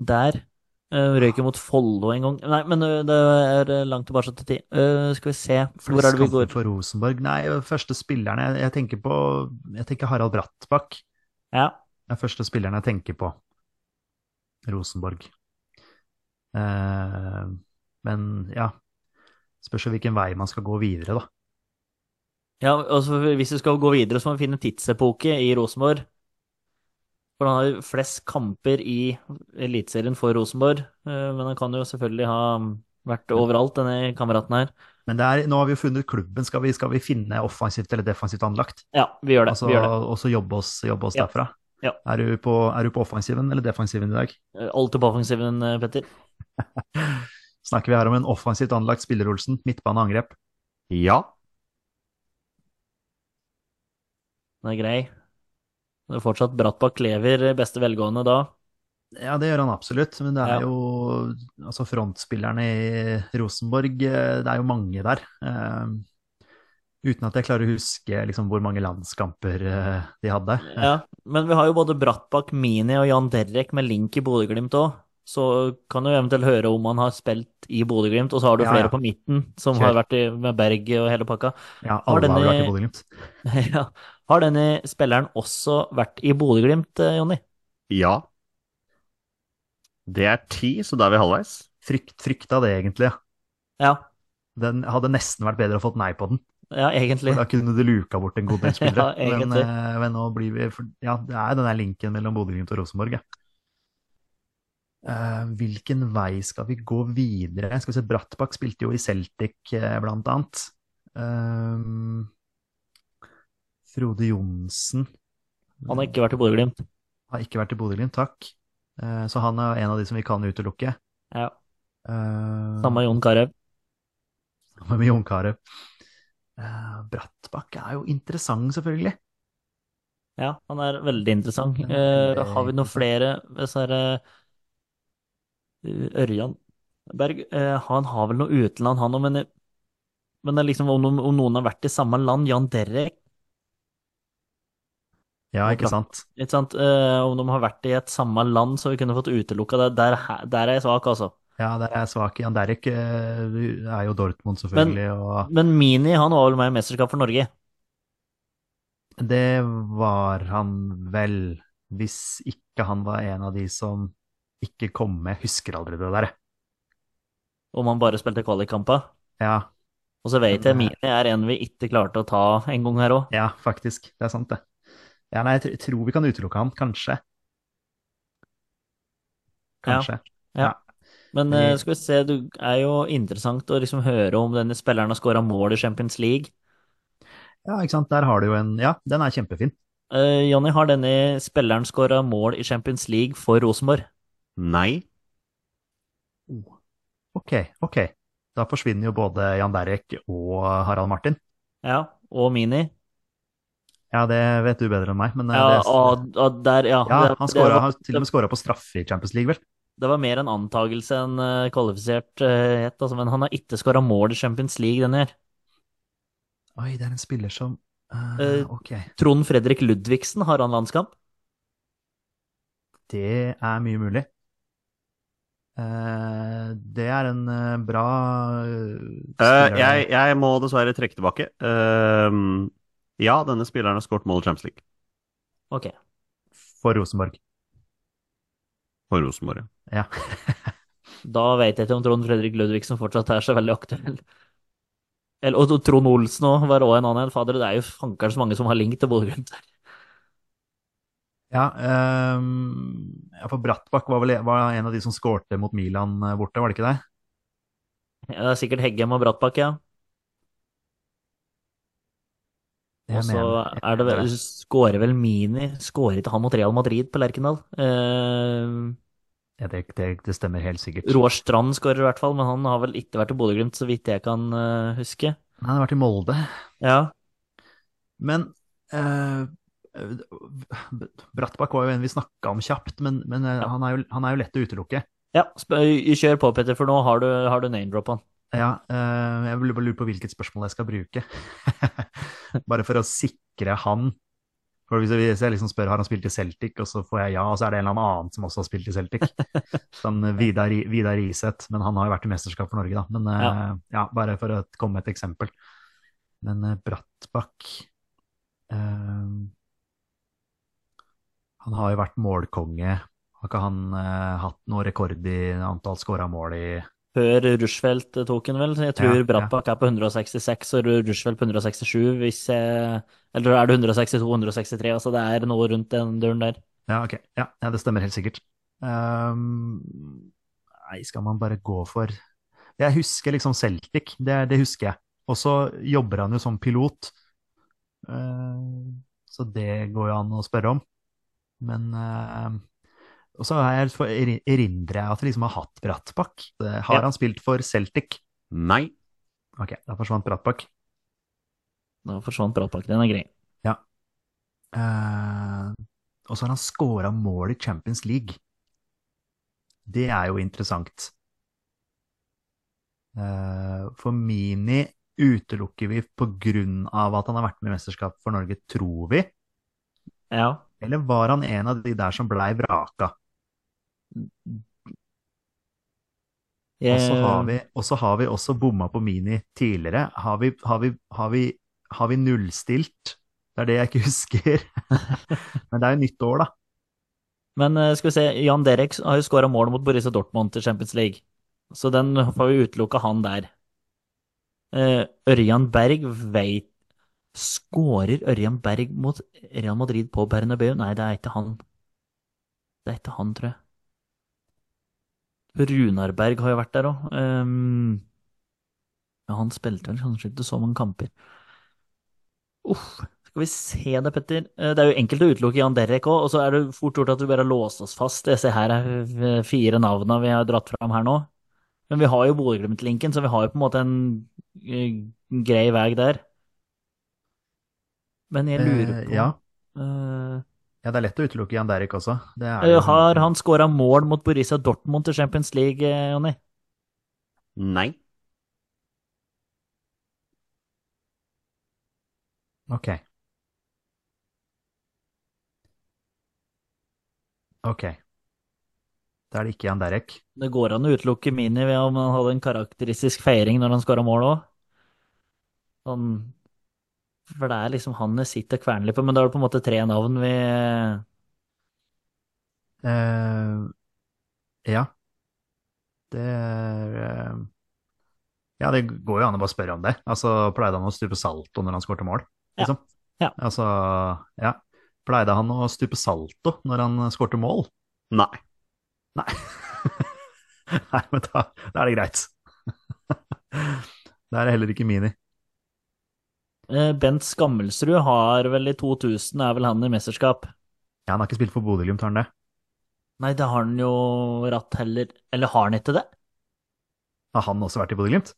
Der. Uh, Røyk mot Follo en gang. Nei, men eh, det er eh, langt tilbake til tid. Eh, skal vi se, hvor er det vi går? For Rosenborg. Nei, første spillerne jeg, jeg tenker på Jeg tenker Harald Brattbakk. Ja. Det er første spilleren jeg tenker på. Rosenborg. Uh, men ja Spørs hvilken vei man skal gå videre, da. Ja, altså Hvis du skal gå videre, så må vi finne tidsepoke i Rosenborg. For han har jo flest kamper i Eliteserien for Rosenborg. eh, Men han kan jo selvfølgelig ha vært overalt, denne kameraten her. Men det er, nå har vi jo funnet klubben. Skal vi, skal vi finne offensivt eller defensivt anlagt? Ja, vi gjør det. Altså, vi gjør det. og så jobbe oss, jobbe oss Ja. derfra. Ja. Er, du på, er du på offensiven eller defensiven i dag? Eh, Alltid på offensiven, eh, Petter. Snakker vi her om en offensivt anlagt spiller, Olsen? Midtbane angrep? Ja. Den er grei. Det er fortsatt Brattbakk lever beste velgående da. Ja, det gjør han absolutt, men det er Ja. jo altså frontspillerne i Rosenborg, eh, det er jo mange der. Uh, uten at jeg klarer å huske liksom, hvor mange landskamper uh, de hadde. Ja, men vi har jo både Brattbakk, Mini og Jan Derek med link i Bodø-Glimt òg. Så kan du eventuelt høre om han har spilt i Bodø-Glimt, og så har du Ja, flere ja. på midten som Kjell. har vært i, med Berg og hele pakka. Ja, alle har jo har vært i Bodø-Glimt. Ja. Har denne spilleren også vært i Bodø-Glimt, eh, Jonny? Ja. Det er ti, så da er vi halvveis. Frykt, frykta det egentlig, ja. Den hadde nesten vært bedre å fått nei på den. ja egentlig. For da kunne du luka bort en god del spillere. Ja, men, egentlig. eh, men nå blir vi for, Ja, det er den der linken mellom Bodø-Glimt og Rosenborg, ja. Uh, hvilken vei skal vi gå videre? Skal vi se, Brattbakk spilte jo i Celtic, uh, blant annet. Eh, Frode Johnsen Han har ikke vært i Bodø-Glimt. har ikke vært i Bodø-Glimt, takk. Eh, så han er en av de som vi kan utelukke. Ja. Uh, Samme Jon Carew. Samme med Jon Carew. Uh, Brattbakk er jo interessant, selvfølgelig. Ja, han er veldig interessant. Veldig har vi noen flere Dessverre Ørjan Berg, han har vel noe utenland, han òg, men, men det er liksom om, om noen har vært i samme land, Jan Derek, Ja, ikke sant? ikke sant? Uh, om de har vært i et samme land, så vi kunne fått utelukka det. Der, der er jeg svak, altså. Ja, der er jeg svak. Jan Derek eh, er jo Dortmund, selvfølgelig, og Men Mini, han var vel med i mesterskap for Norge? det var han vel, hvis ikke han var en av de som ikke kom med. Husker aldri det der. Om han bare spilte kvalikkamper? Ja, Og så vet jeg Mini er en vi ikke klarte å ta en gang her òg. Ja, faktisk. Det er sant, det. Ja, nei, jeg tror vi kan utelukke han, kanskje. Kanskje. Ja. Men Vi- eh, skal vi se, det er jo interessant å liksom høre om denne spilleren har skåra mål i Champions League. Ja, ikke sant. Der har du jo en Ja, den er kjempefin. Uh, Jonny, har denne spilleren skåra mål i Champions League for Rosenborg? Nei. Ok, ok. Da forsvinner jo både Jan Derek og Harald Martin. Ja. Og Mini? Ja, det vet du bedre enn meg, men eh, Ja, det, og, og der, ja. ja, det, han det, var, har til og med skåra på straffe i Champions League, vel? det var mer en antagelse enn uh, kvalifisert uh, het, altså, men han har ikke skåra mål i Champions League denne her. Oi, det er en spiller som uh, Eh, Ok, Trond Fredrik Ludvigsen, har han landskamp? det er mye mulig. Eh, det er en bra jeg, jeg må dessverre trekke tilbake. Eh, ja, denne spilleren har skåret mål i Champions League. Ok. For Rosenborg. For Rosenborg, ja. Ja. Da vet jeg ikke om Trond Fredrik Ludvigsen fortsatt er så veldig aktuell. Eller, og Trond Olsen òg var òg en annen. Fader, det er jo fankeren så mange som har link til Bodø-Glimt. Ja, um, ja, for Brattbakk var vel var en av de som skårte mot Milan eh, borte, var det ikke det? Ja, det er sikkert Heggem og Brattbakk, ja. Jeg Og så er det vel Skårer vel Mini Skårer ikke han mot Real Madrid på Lerkendal? Uh, ja, det, det, det stemmer helt sikkert. Roar Strand skårer i hvert fall, men han har vel ikke vært i Bodø-Glimt, så vidt jeg kan uh, huske. Han har vært i Molde. Ja. Men uh, Brattbakk var jo en vi snakka om kjapt, men, men ja. han, er jo, han er jo lett å utelukke. ja kjør på, Petter, for nå har du, har du name-droppa han. Ja, jeg jeg lurer på hvilket spørsmål jeg skal bruke. Bare for å sikre han. For hvis jeg, liksom spør har han spilt i Celtic, og så får jeg ja, og så er det en eller annen som også har spilt i Celtic. Sånn Vidar, Vidar Iseth, men han har jo vært i mesterskap for Norge, da. Men eh, Ja. ja, bare for å komme med et eksempel. Men eh, Brattbakk eh, Han har jo vært målkonge. Har ikke han eh, hatt noe rekord i antall skåra mål i Før Rushfeldt tok den vel. Jeg tror Ja, ja. Er på 166 og Rushfeldt på 167, hvis jeg Eller er det 162-163? Altså det er noe rundt den døren der. Ja, ok. Ja, ja, det stemmer helt sikkert. Um, nei, skal man bare gå for Jeg husker liksom Celtic, det, det husker jeg. Og så jobber han jo som pilot. uh, så det går jo an å spørre om. Men ehm, Og så jeg, erindrer jeg at vi liksom har hatt Brattbakk. Har Ja. han spilt for Celtic? Nei. Ok, da forsvant Brattbakk. Da forsvant Brattbakk. Den er grei. Eh, og så har han scora mål i Champions League. Det er jo interessant. Uh, for Mini utelukker vi på grunn av at han har vært med i mesterskap for Norge, tror vi? Ja. Eller var han en av de der som blei vraka? Og så har vi, og så har vi også bomma på Mini tidligere. Har vi, har vi, har vi, har vi nullstilt? Det er det jeg ikke husker. Men det er jo nytt år, da. Men eh, skal vi se, Jan Derek har jo skåra mål mot Borussia Dortmund til Champions League. Så den får vi utelukka han der. Eh, Ørjan Berg veit Skårer Ørjan Berg mot Real Madrid på Bernabeu? Nei, det er ikke han. Det er ikke han, tror jeg. Runar Berg har jo vært der òg. ja, han spilte vel kanskje ikke så mange kamper. Uff. Skal vi se det, Petter. Eh, Det er jo enkelt å utelukke Jan Derek òg, og så er det fort gjort at vi bare låst oss fast. Jeg ser her er eh, fire navna vi har dratt fram her nå. Men vi har jo Bodø-Glimt-linken, så vi har jo på en måte en eh, grei vei der. Men jeg lurer Eh, på ja. eh, ja, det er lett å utelukke Jan Derek også. Det er eh, Har han skåra mål mot Borussia Dortmund til Champions League, eh, Jonny? Nei. Ok. Ok. Da er det ikke Jan Derek. Det går an å utelukke Mini ved om han hadde en karakteristisk feiring når han skåra mål òg. Sånn For det er liksom han jeg sitter og kverner litt på, men da er det på en måte tre navn vi uh, ja. Det er uh... Ja, det går jo an å bare spørre om det. Altså, Pleide han å stupe salto når han skårte mål? Ja. Liksom? Ja. Altså, ja. Pleide han å stupe salto når han skårte mål? Nei. Nei. Nei, men da, da er det greit. Da er det heller ikke Mini. Eh, Bent Skammelsrud har vel i 2000, er vel han i mesterskap? Ja, han har ikke spilt for Bodø-Glimt, har han det? Nei, det har han jo ratt heller Eller har han ikke det? Har han også vært i Bodø-Glimt?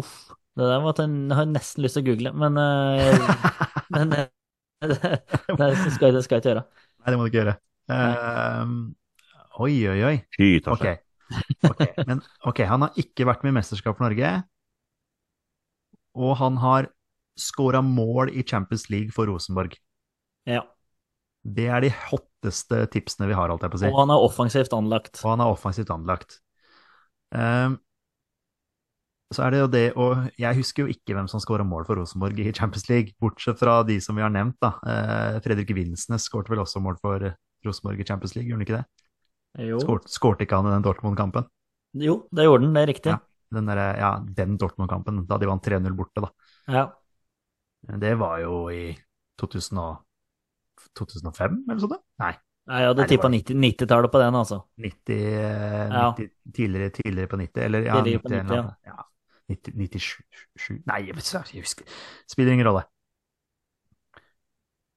Uff. Det der måtte jeg, har nesten lyst til å google, men, eh, men det, det, det, skal, det skal jeg ikke gjøre. Nei, det må du ikke gjøre. Uh, oi, oi, oi. Fy, Ok. Okay. ok, men ok, han har ikke vært med i mesterskap for Norge. Og han har skåra mål i Champions League for Rosenborg. Ja. Det er de hotteste tipsene vi har, holdt jeg på å si. Og han er offensivt anlagt. Og han er offensivt anlagt. Um, så er det jo det, og jeg husker jo ikke hvem som skåra mål for Rosenborg i Champions League, bortsett fra de som vi har nevnt, da. Uh, Fredrik Vinsnes skårte vel også mål for Rosenborg i Champions League, gjorde han ikke det? Jo. Skårte, skårte ikke han i den Dortmund-kampen? jo, det gjorde han, det er riktig. Ja. Den der, ja, den Dortmund-kampen, da de vant 3-0 borte, da. Ja. Det var jo i 2000 og, 2005, eller sånt? Nei, Nei, Jeg hadde det tippa var- 90 90-tallet på den, altså. 90, eh, Ja. 90 tidligere, tidligere på 90, eller ja, Tidligere på 90, 90, eller- ja. 90, 97 Nei, jeg husker Spiller ingen rolle.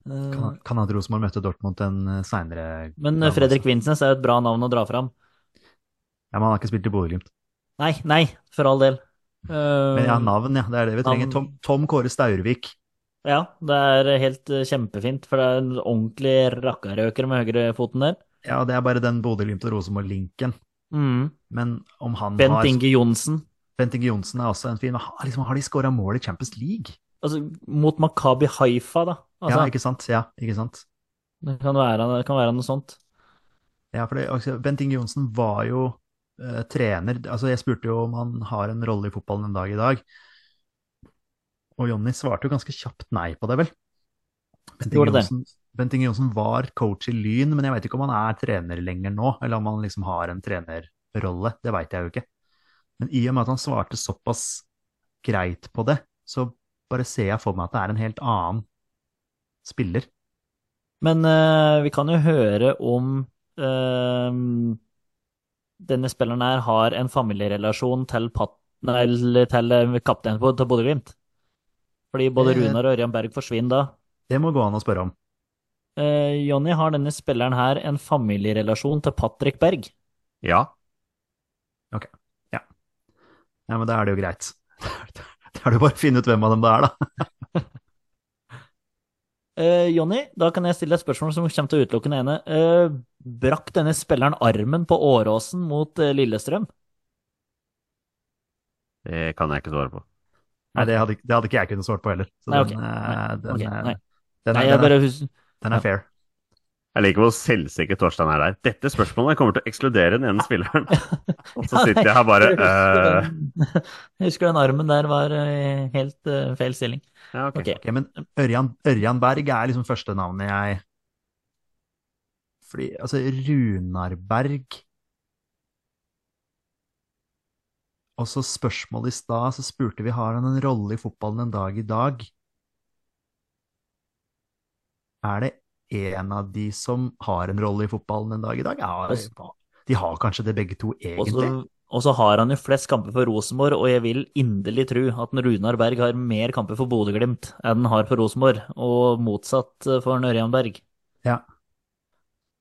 Eh, Kan, hende Rosenborg møtte Dortmund en seinere Men eh, Fredrik Vinsnes er jo et bra navn å dra fram. Ja, men han har ikke spilt i Bodø-Glimt. Nei, nei, for all del. Eh, Men ja, navn, ja. Det er det vi trenger. Tom, Tom Kåre Staurvik. ja, det er helt eh, kjempefint, for det er en ordentlig rakkarøker med høyrefoten der. Ja, det er bare den Bodø-Glimt og Rosenborg-linken. Mm. Men om han Bent har Inge Johnsen. Bent Inge Johnsen er også en fin liksom, har de skåra mål i Champions League? Altså, mot Makabi Haifa, da. Altså, ja, ikke sant? Ja, ikke sant? det, kan være, det kan være noe sånt. Ja, for det, altså, Bent Inge Johnsen var jo eh, trener. Altså, jeg spurte jo om han har en rolle i fotballen en dag i dag. Og Jonny svarte jo ganske kjapt nei på det, vel? Bent Inge, Johnsen, Bent Inge Johnsen var coach i Lyn, men jeg vet ikke om han er trener lenger nå, eller om han liksom har en trenerrolle. Det veit jeg jo ikke. Men i og med at han svarte såpass greit på det, så bare ser jeg for meg at det er en helt annen spiller. Men uh, vi kan jo høre om eh, denne spilleren her har en familierelasjon til, til eh, kapteinen på til Bodø-Glimt. Fordi både. Runar og Ørjan Berg forsvinner da. Det må gå an å spørre om. Eh, Jonny, har denne spilleren her en familierelasjon til Patrick Berg? Ja. Ok. Ja, men da er det jo greit. Da er det jo bare å finne ut hvem av dem det er, da. Eh, Jonny, da kan jeg stille et spørsmål som kommer til å utelukke den ene. Eh, brakk denne spilleren armen på Åråsen mot eh, Lillestrøm? Det kan jeg ikke svare på. Nei, det hadde, det hadde ikke jeg kunnet svart på heller. Så Nei, okay. ok. den, nei. den, Nei, er, den, fair. Jeg liker hvor selvsikker Torstein er der. Dette spørsmålet kommer til å ekskludere den ene spilleren. Og så sitter jeg her bare øh, Jeg husker den armen der var eh, helt uh, feil stilling. ja, ok. Okay. Ok, men Ørjan, Ørjan Berg er liksom første navnet jeg Fordi, altså, Runar Berg Og så spørsmålet i stad, så spurte vi har han en rolle i fotballen en dag i dag. Er det en av de som har en rolle i fotballen en dag i dag? Ja, de har kanskje det begge to, egentlig. og så har han jo flest kamper for Rosenborg, og jeg vil inderlig tro at Runar Berg har mer kamper for Bodø-Glimt enn han har for Rosenborg, og motsatt for Nørjan Berg. Ja.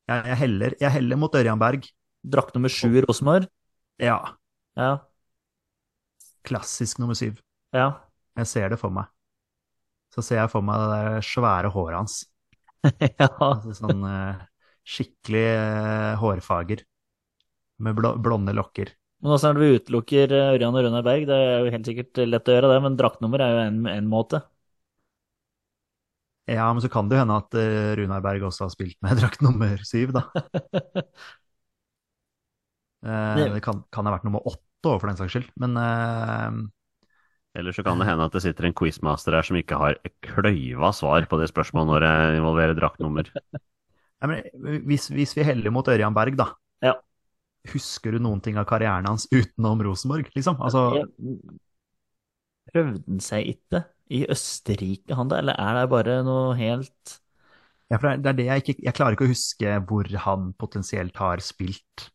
Jeg, jeg, heller, jeg heller mot Ørjan Berg. Drakt nummer sju i Rosenborg. Ja. Ja, Klassisk nummer syv. ja. Jeg ser det for meg. Så ser jeg for meg det der svære håret hans. ja. Altså sånn eh, skikkelig eh, hårfager. Med bl blonde lokker. Men også når vi utelukker eh, Ørjan og Runar Berg, det er jo helt sikkert lett å gjøre det, men draktnummer er jo en, en måte. Ja, men så kan det jo hende at eh, Runar Berg også har spilt med drakt nummer syv, da. Eh, Det- kan, kan ha vært nummer åtte òg, for den saks skyld. Men uh, Eller så kan det hende at det sitter en quizmaster her som ikke har kløyva svar på det spørsmålet når jeg involverer draktnummer. nei, men hvis, hvis vi heller mot Ørjan Berg, da. Ja. Husker du noen ting av karrieren hans utenom Rosenborg, liksom? Altså, Prøvde han seg ikke i Østerrike, han da, eller er det bare noe helt ja, det det jeg ikke Jeg klarer ikke å huske hvor han potensielt har spilt.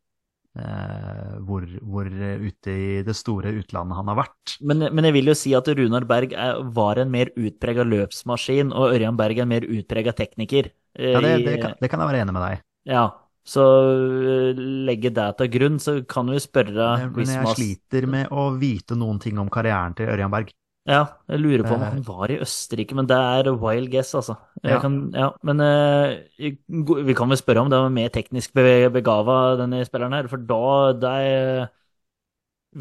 Eh, hvor, hvor ute i det store utlandet han har vært. Men, men jeg vil jo si at Runar Berg er, var en mer utprega løpsmaskin, og Ørjan Berg er en mer utprega tekniker. eh, Ja, det, det, kan, det kan jeg være enig med deg. Ja, så øh, legge det til grunn, så kan vi spørre Men jeg sliter med å vite noen ting om karrieren til Ørjan Berg. Ja, jeg lurer på om Eh. han var i Østerrike, men det er wild guess, altså. Ja. Kan, ja, men uh, vi kan vel spørre om det var mer teknisk be- begava, denne spilleren her, for da det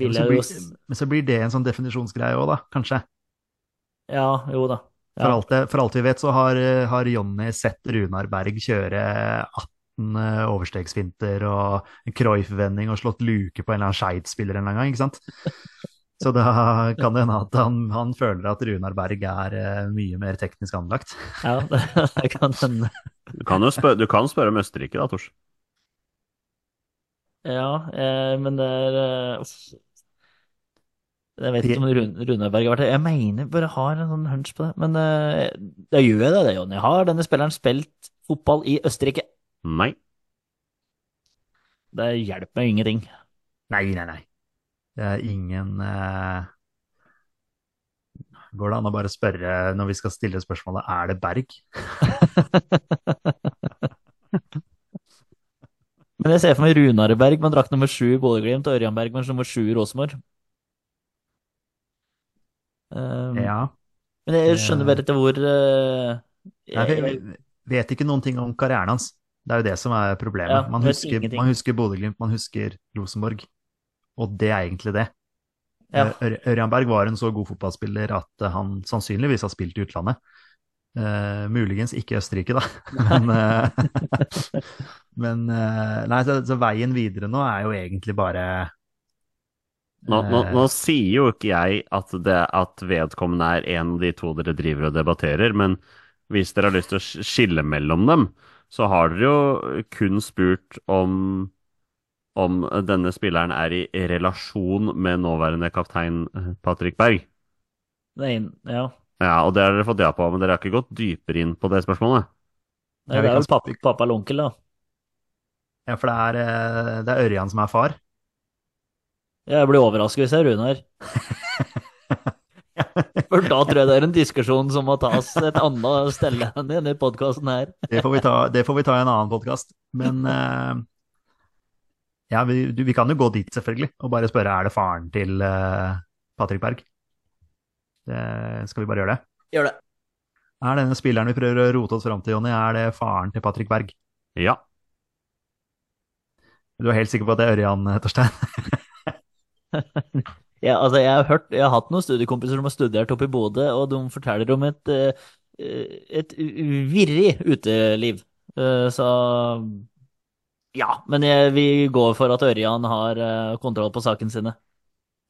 vil jeg jo men så blir det en sånn definisjonsgreie òg, da, kanskje. Ja, jo da. For, alt det, for alt vi vet, så har, har Jonny sett Runar Berg kjøre 18 overstegsfinter og en Cruyff-vending og slått luke på en eller annen Skeid-spiller en eller annen gang, ikke sant? Så da kan det hende at han, han føler at Runar Berg er eh, mye mer teknisk anlagt. Ja, det, det kan hende. Du kan jo spørre, du kan spørre om Østerrike, da, Tors. Ja, eh, men det er eh. Jeg vet ikke om Runar Berg har vært det. Jeg mener bare har en sånn hunch på det. Men eh, da gjør jeg det, det, Jonny. Har denne spilleren spilt fotball i Østerrike? Nei. Det hjelper meg ingenting. Nei, nei, nei. Det er ingen eh... Går det an å bare spørre når vi skal stille spørsmålet er det Berg? Men jeg ser for meg Runar Berg med drakt nummer sju i Bodø-Glimt og Ørjan Berg med nummer sju i Rosenborg. Um, Ja. Men jeg skjønner bare ikke hvor eh, Nei, vi, jeg, vet ikke noen ting om karrieren hans. Det er jo det som er problemet. Ja, man, husker, man husker Bodø-Glimt, man husker Rosenborg. Og det er egentlig det. Ja. Ørjan Berg var en så god fotballspiller at eh, han sannsynligvis har spilt i utlandet. Uh, muligens ikke Østerrike, da. Men, uh, men uh, Nei, så, så veien videre nå er jo egentlig bare Nå, nå, eh, nå sier jo ikke jeg at, det, at vedkommende er en av de to dere driver og debatterer, men hvis dere har lyst til å skille mellom dem, så har dere jo kun spurt om om denne spilleren er i relasjon med nåværende kaptein eh, Patrick Berg. Nei, ja. Ja, og det har dere fått ja på, men dere har ikke gått dypere inn på det spørsmålet. Nei, det er jo pappa, pappa eller onkel, da. Ja, for det er, eh, det er Ørjan som er far. Jeg blir overrasket hvis jeg er Runar. For da tror jeg det er en diskusjon som må tas et annet sted enn i denne podkasten her. Det får vi ta, det får vi ta i en annen podkast. Men eh, ja, vi, du, vi kan jo gå dit, selvfølgelig, og bare spørre er det faren til uh, Patrick Berg. Det, skal vi bare gjøre det? Gjør det. Er denne spilleren vi prøver å rote oss fram til, Jonny, er det faren til Patrick Berg? Ja. Du er helt sikker på at det er Ørjan, eh, Torstein? Ja, altså, jeg har hørt, jeg har hatt noen studiekompiser som har studert oppe i Bodø, og de forteller om et, eh, et virrig uteliv. Eh, Så ja, men jeg, vi går for at Ørjan har eh, kontroll på saken sine.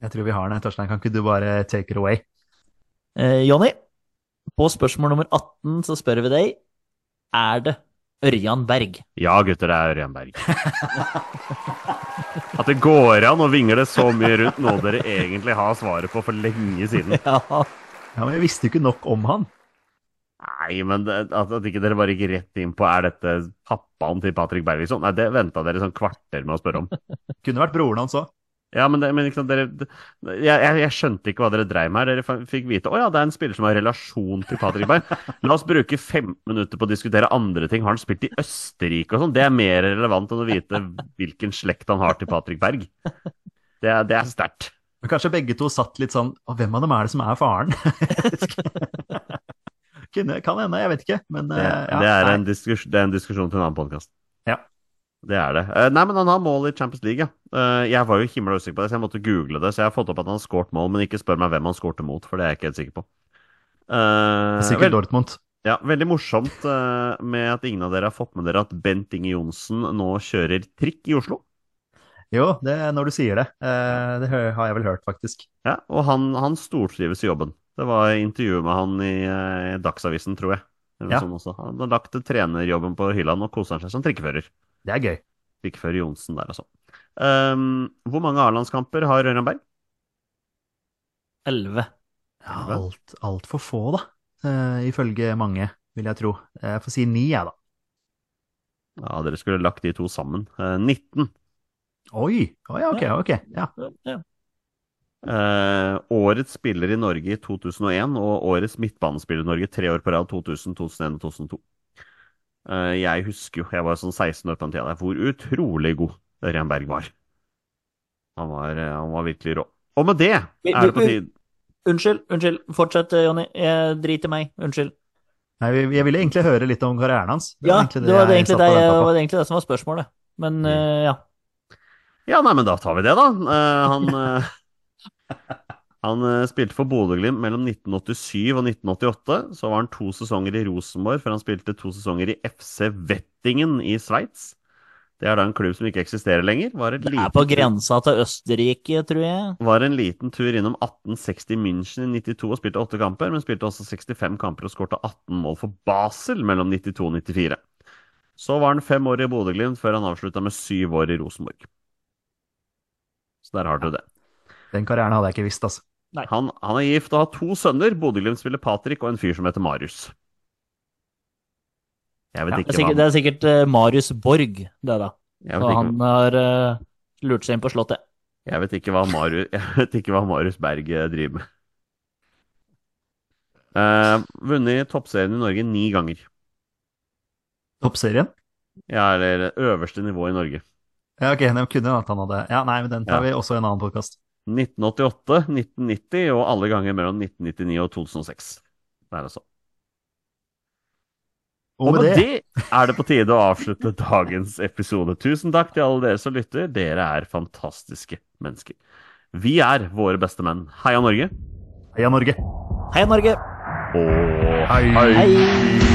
Jeg tror vi har den. Torstein, kan ikke du bare take it away? Eh, Jonny, på spørsmål nummer 18 så spør vi deg Er det Ørjan Berg? Ja, gutter, det er Ørjan Berg. At det går an å vingle så mye rundt noe dere egentlig har svaret på for lenge siden. Ja, Ja, men jeg visste jo ikke nok om han. Nei, men det, at, at ikke dere bare gikk rett inn på er dette pappaen til Patrick Berg, liksom. Nei, det venta dere sånn kvarter med å spørre om. Kunne vært broren hans òg. Ja, men, det, men liksom, dere jeg, jeg, jeg skjønte ikke hva dere dreiv med her. Dere fikk vite å ja, det er en spiller som har relasjon til Patrick Berg. La oss bruke 15 minutter på å diskutere andre ting. Har han spilt i Østerrike og sånn? Det er mer relevant enn å vite hvilken slekt han har til Patrick Berg. Det, det er sterkt. Men kanskje begge to satt litt sånn Å, hvem av dem er det som er faren? Kunne, kan hende, jeg vet ikke. Men Det, eh, ja, det, er en diskus, det er en diskusjon til en annen podkast. Ja. Det er det. Eh, Nei, men han har mål i Champions League, ja. Eh, Jeg var jo himla usikker på det, så jeg måtte google det. Så jeg har fått opp at han har skåret mål, men ikke spør meg hvem han skårte mot, for det er jeg ikke helt sikker på. Eh, Sikkert vel- Dortmund. Ja, veldig morsomt med at ingen av dere har fått med dere at Bent Inge Johnsen nå kjører trikk i Oslo. Jo, det er når du sier det. Eh, det har jeg vel hørt, faktisk. Ja, Og han, han stortrives i jobben. Det var intervju med han i eh, Dagsavisen, tror jeg. Ja. sånn også. Han har lagt trenerjobben på hylla, og koser han seg som trikkefører. Det er gøy. Trikkefører Johnsen der, altså. Um, hvor mange A-landskamper har Ørjan Berg? Elleve. Ja, alt, altfor få, da. Uh, ifølge mange, vil jeg tro. Jeg får si ni, jeg, da. Ja, dere skulle lagt de to sammen. Uh, 19. Oi! Oi, ok, ok. Ja. Ja. Eh, årets spiller i Norge i 2001 og årets midtbanespiller i Norge tre år på rad 2000, 2001 og 2002. Eh, jeg husker jo, jeg var sånn 16 år på den tida, der, hvor utrolig god Ørjan Berg var. Han var, eh, han var virkelig rå. Og med det er det på tide Unnskyld, unnskyld. Fortsett, Jonny. Jeg driter meg. Unnskyld. Nei, jeg ville egentlig høre litt om karrieren hans. Ja, det var egentlig det, og var egentlig det som var spørsmålet. Men uh, ja. Ja, nei, men da tar vi det, da. Eh, han han eh, spilte for Bodø-Glimt mellom 1987 og 1988. Så var han to sesonger i Rosenborg før han spilte to sesonger i FC Wettingen i Sveits. Det er da en klubb som ikke eksisterer lenger. Var, et Det er på grensa til Østerrike, tror jeg. var en liten tur innom 1860 München i 92 og spilte åtte kamper, men spilte også 65 kamper og skårte 18 mål for Basel mellom 92 og 94. Så var han fem år i Bodø-Glimt før han avslutta med syv år i Rosenborg. Så der har du det. Den karrieren hadde jeg ikke visst, altså. Han, han er gift og har to sønner. Bodø-Glimt-spiller Patrick og en fyr som heter Marius. Jeg vet Det ikke er sikkert, hva det er sikkert uh, Marius Borg, det da. Og ikke, han har uh, lurt seg inn på Slottet. jeg vet ikke hva Marius, jeg vet ikke hva Marius Berg eh, driver med. Uh, vunnet toppserien i Norge ni ganger. Toppserien? Ja, eller øverste nivå i Norge. Ja, ok, den kunne at han hadde Ja, nei, men den tar Ja. vi også i en annen podkast. 1988, 1990 og alle ganger mellom 1999 og 2006. Det er altså. Og med det er det på tide å avslutte dagens episode. Tusen takk til alle dere som lytter. Dere er fantastiske mennesker. Vi er våre beste menn. Heia Norge. Heia Norge! Heia Norge! Og Hei. Hei!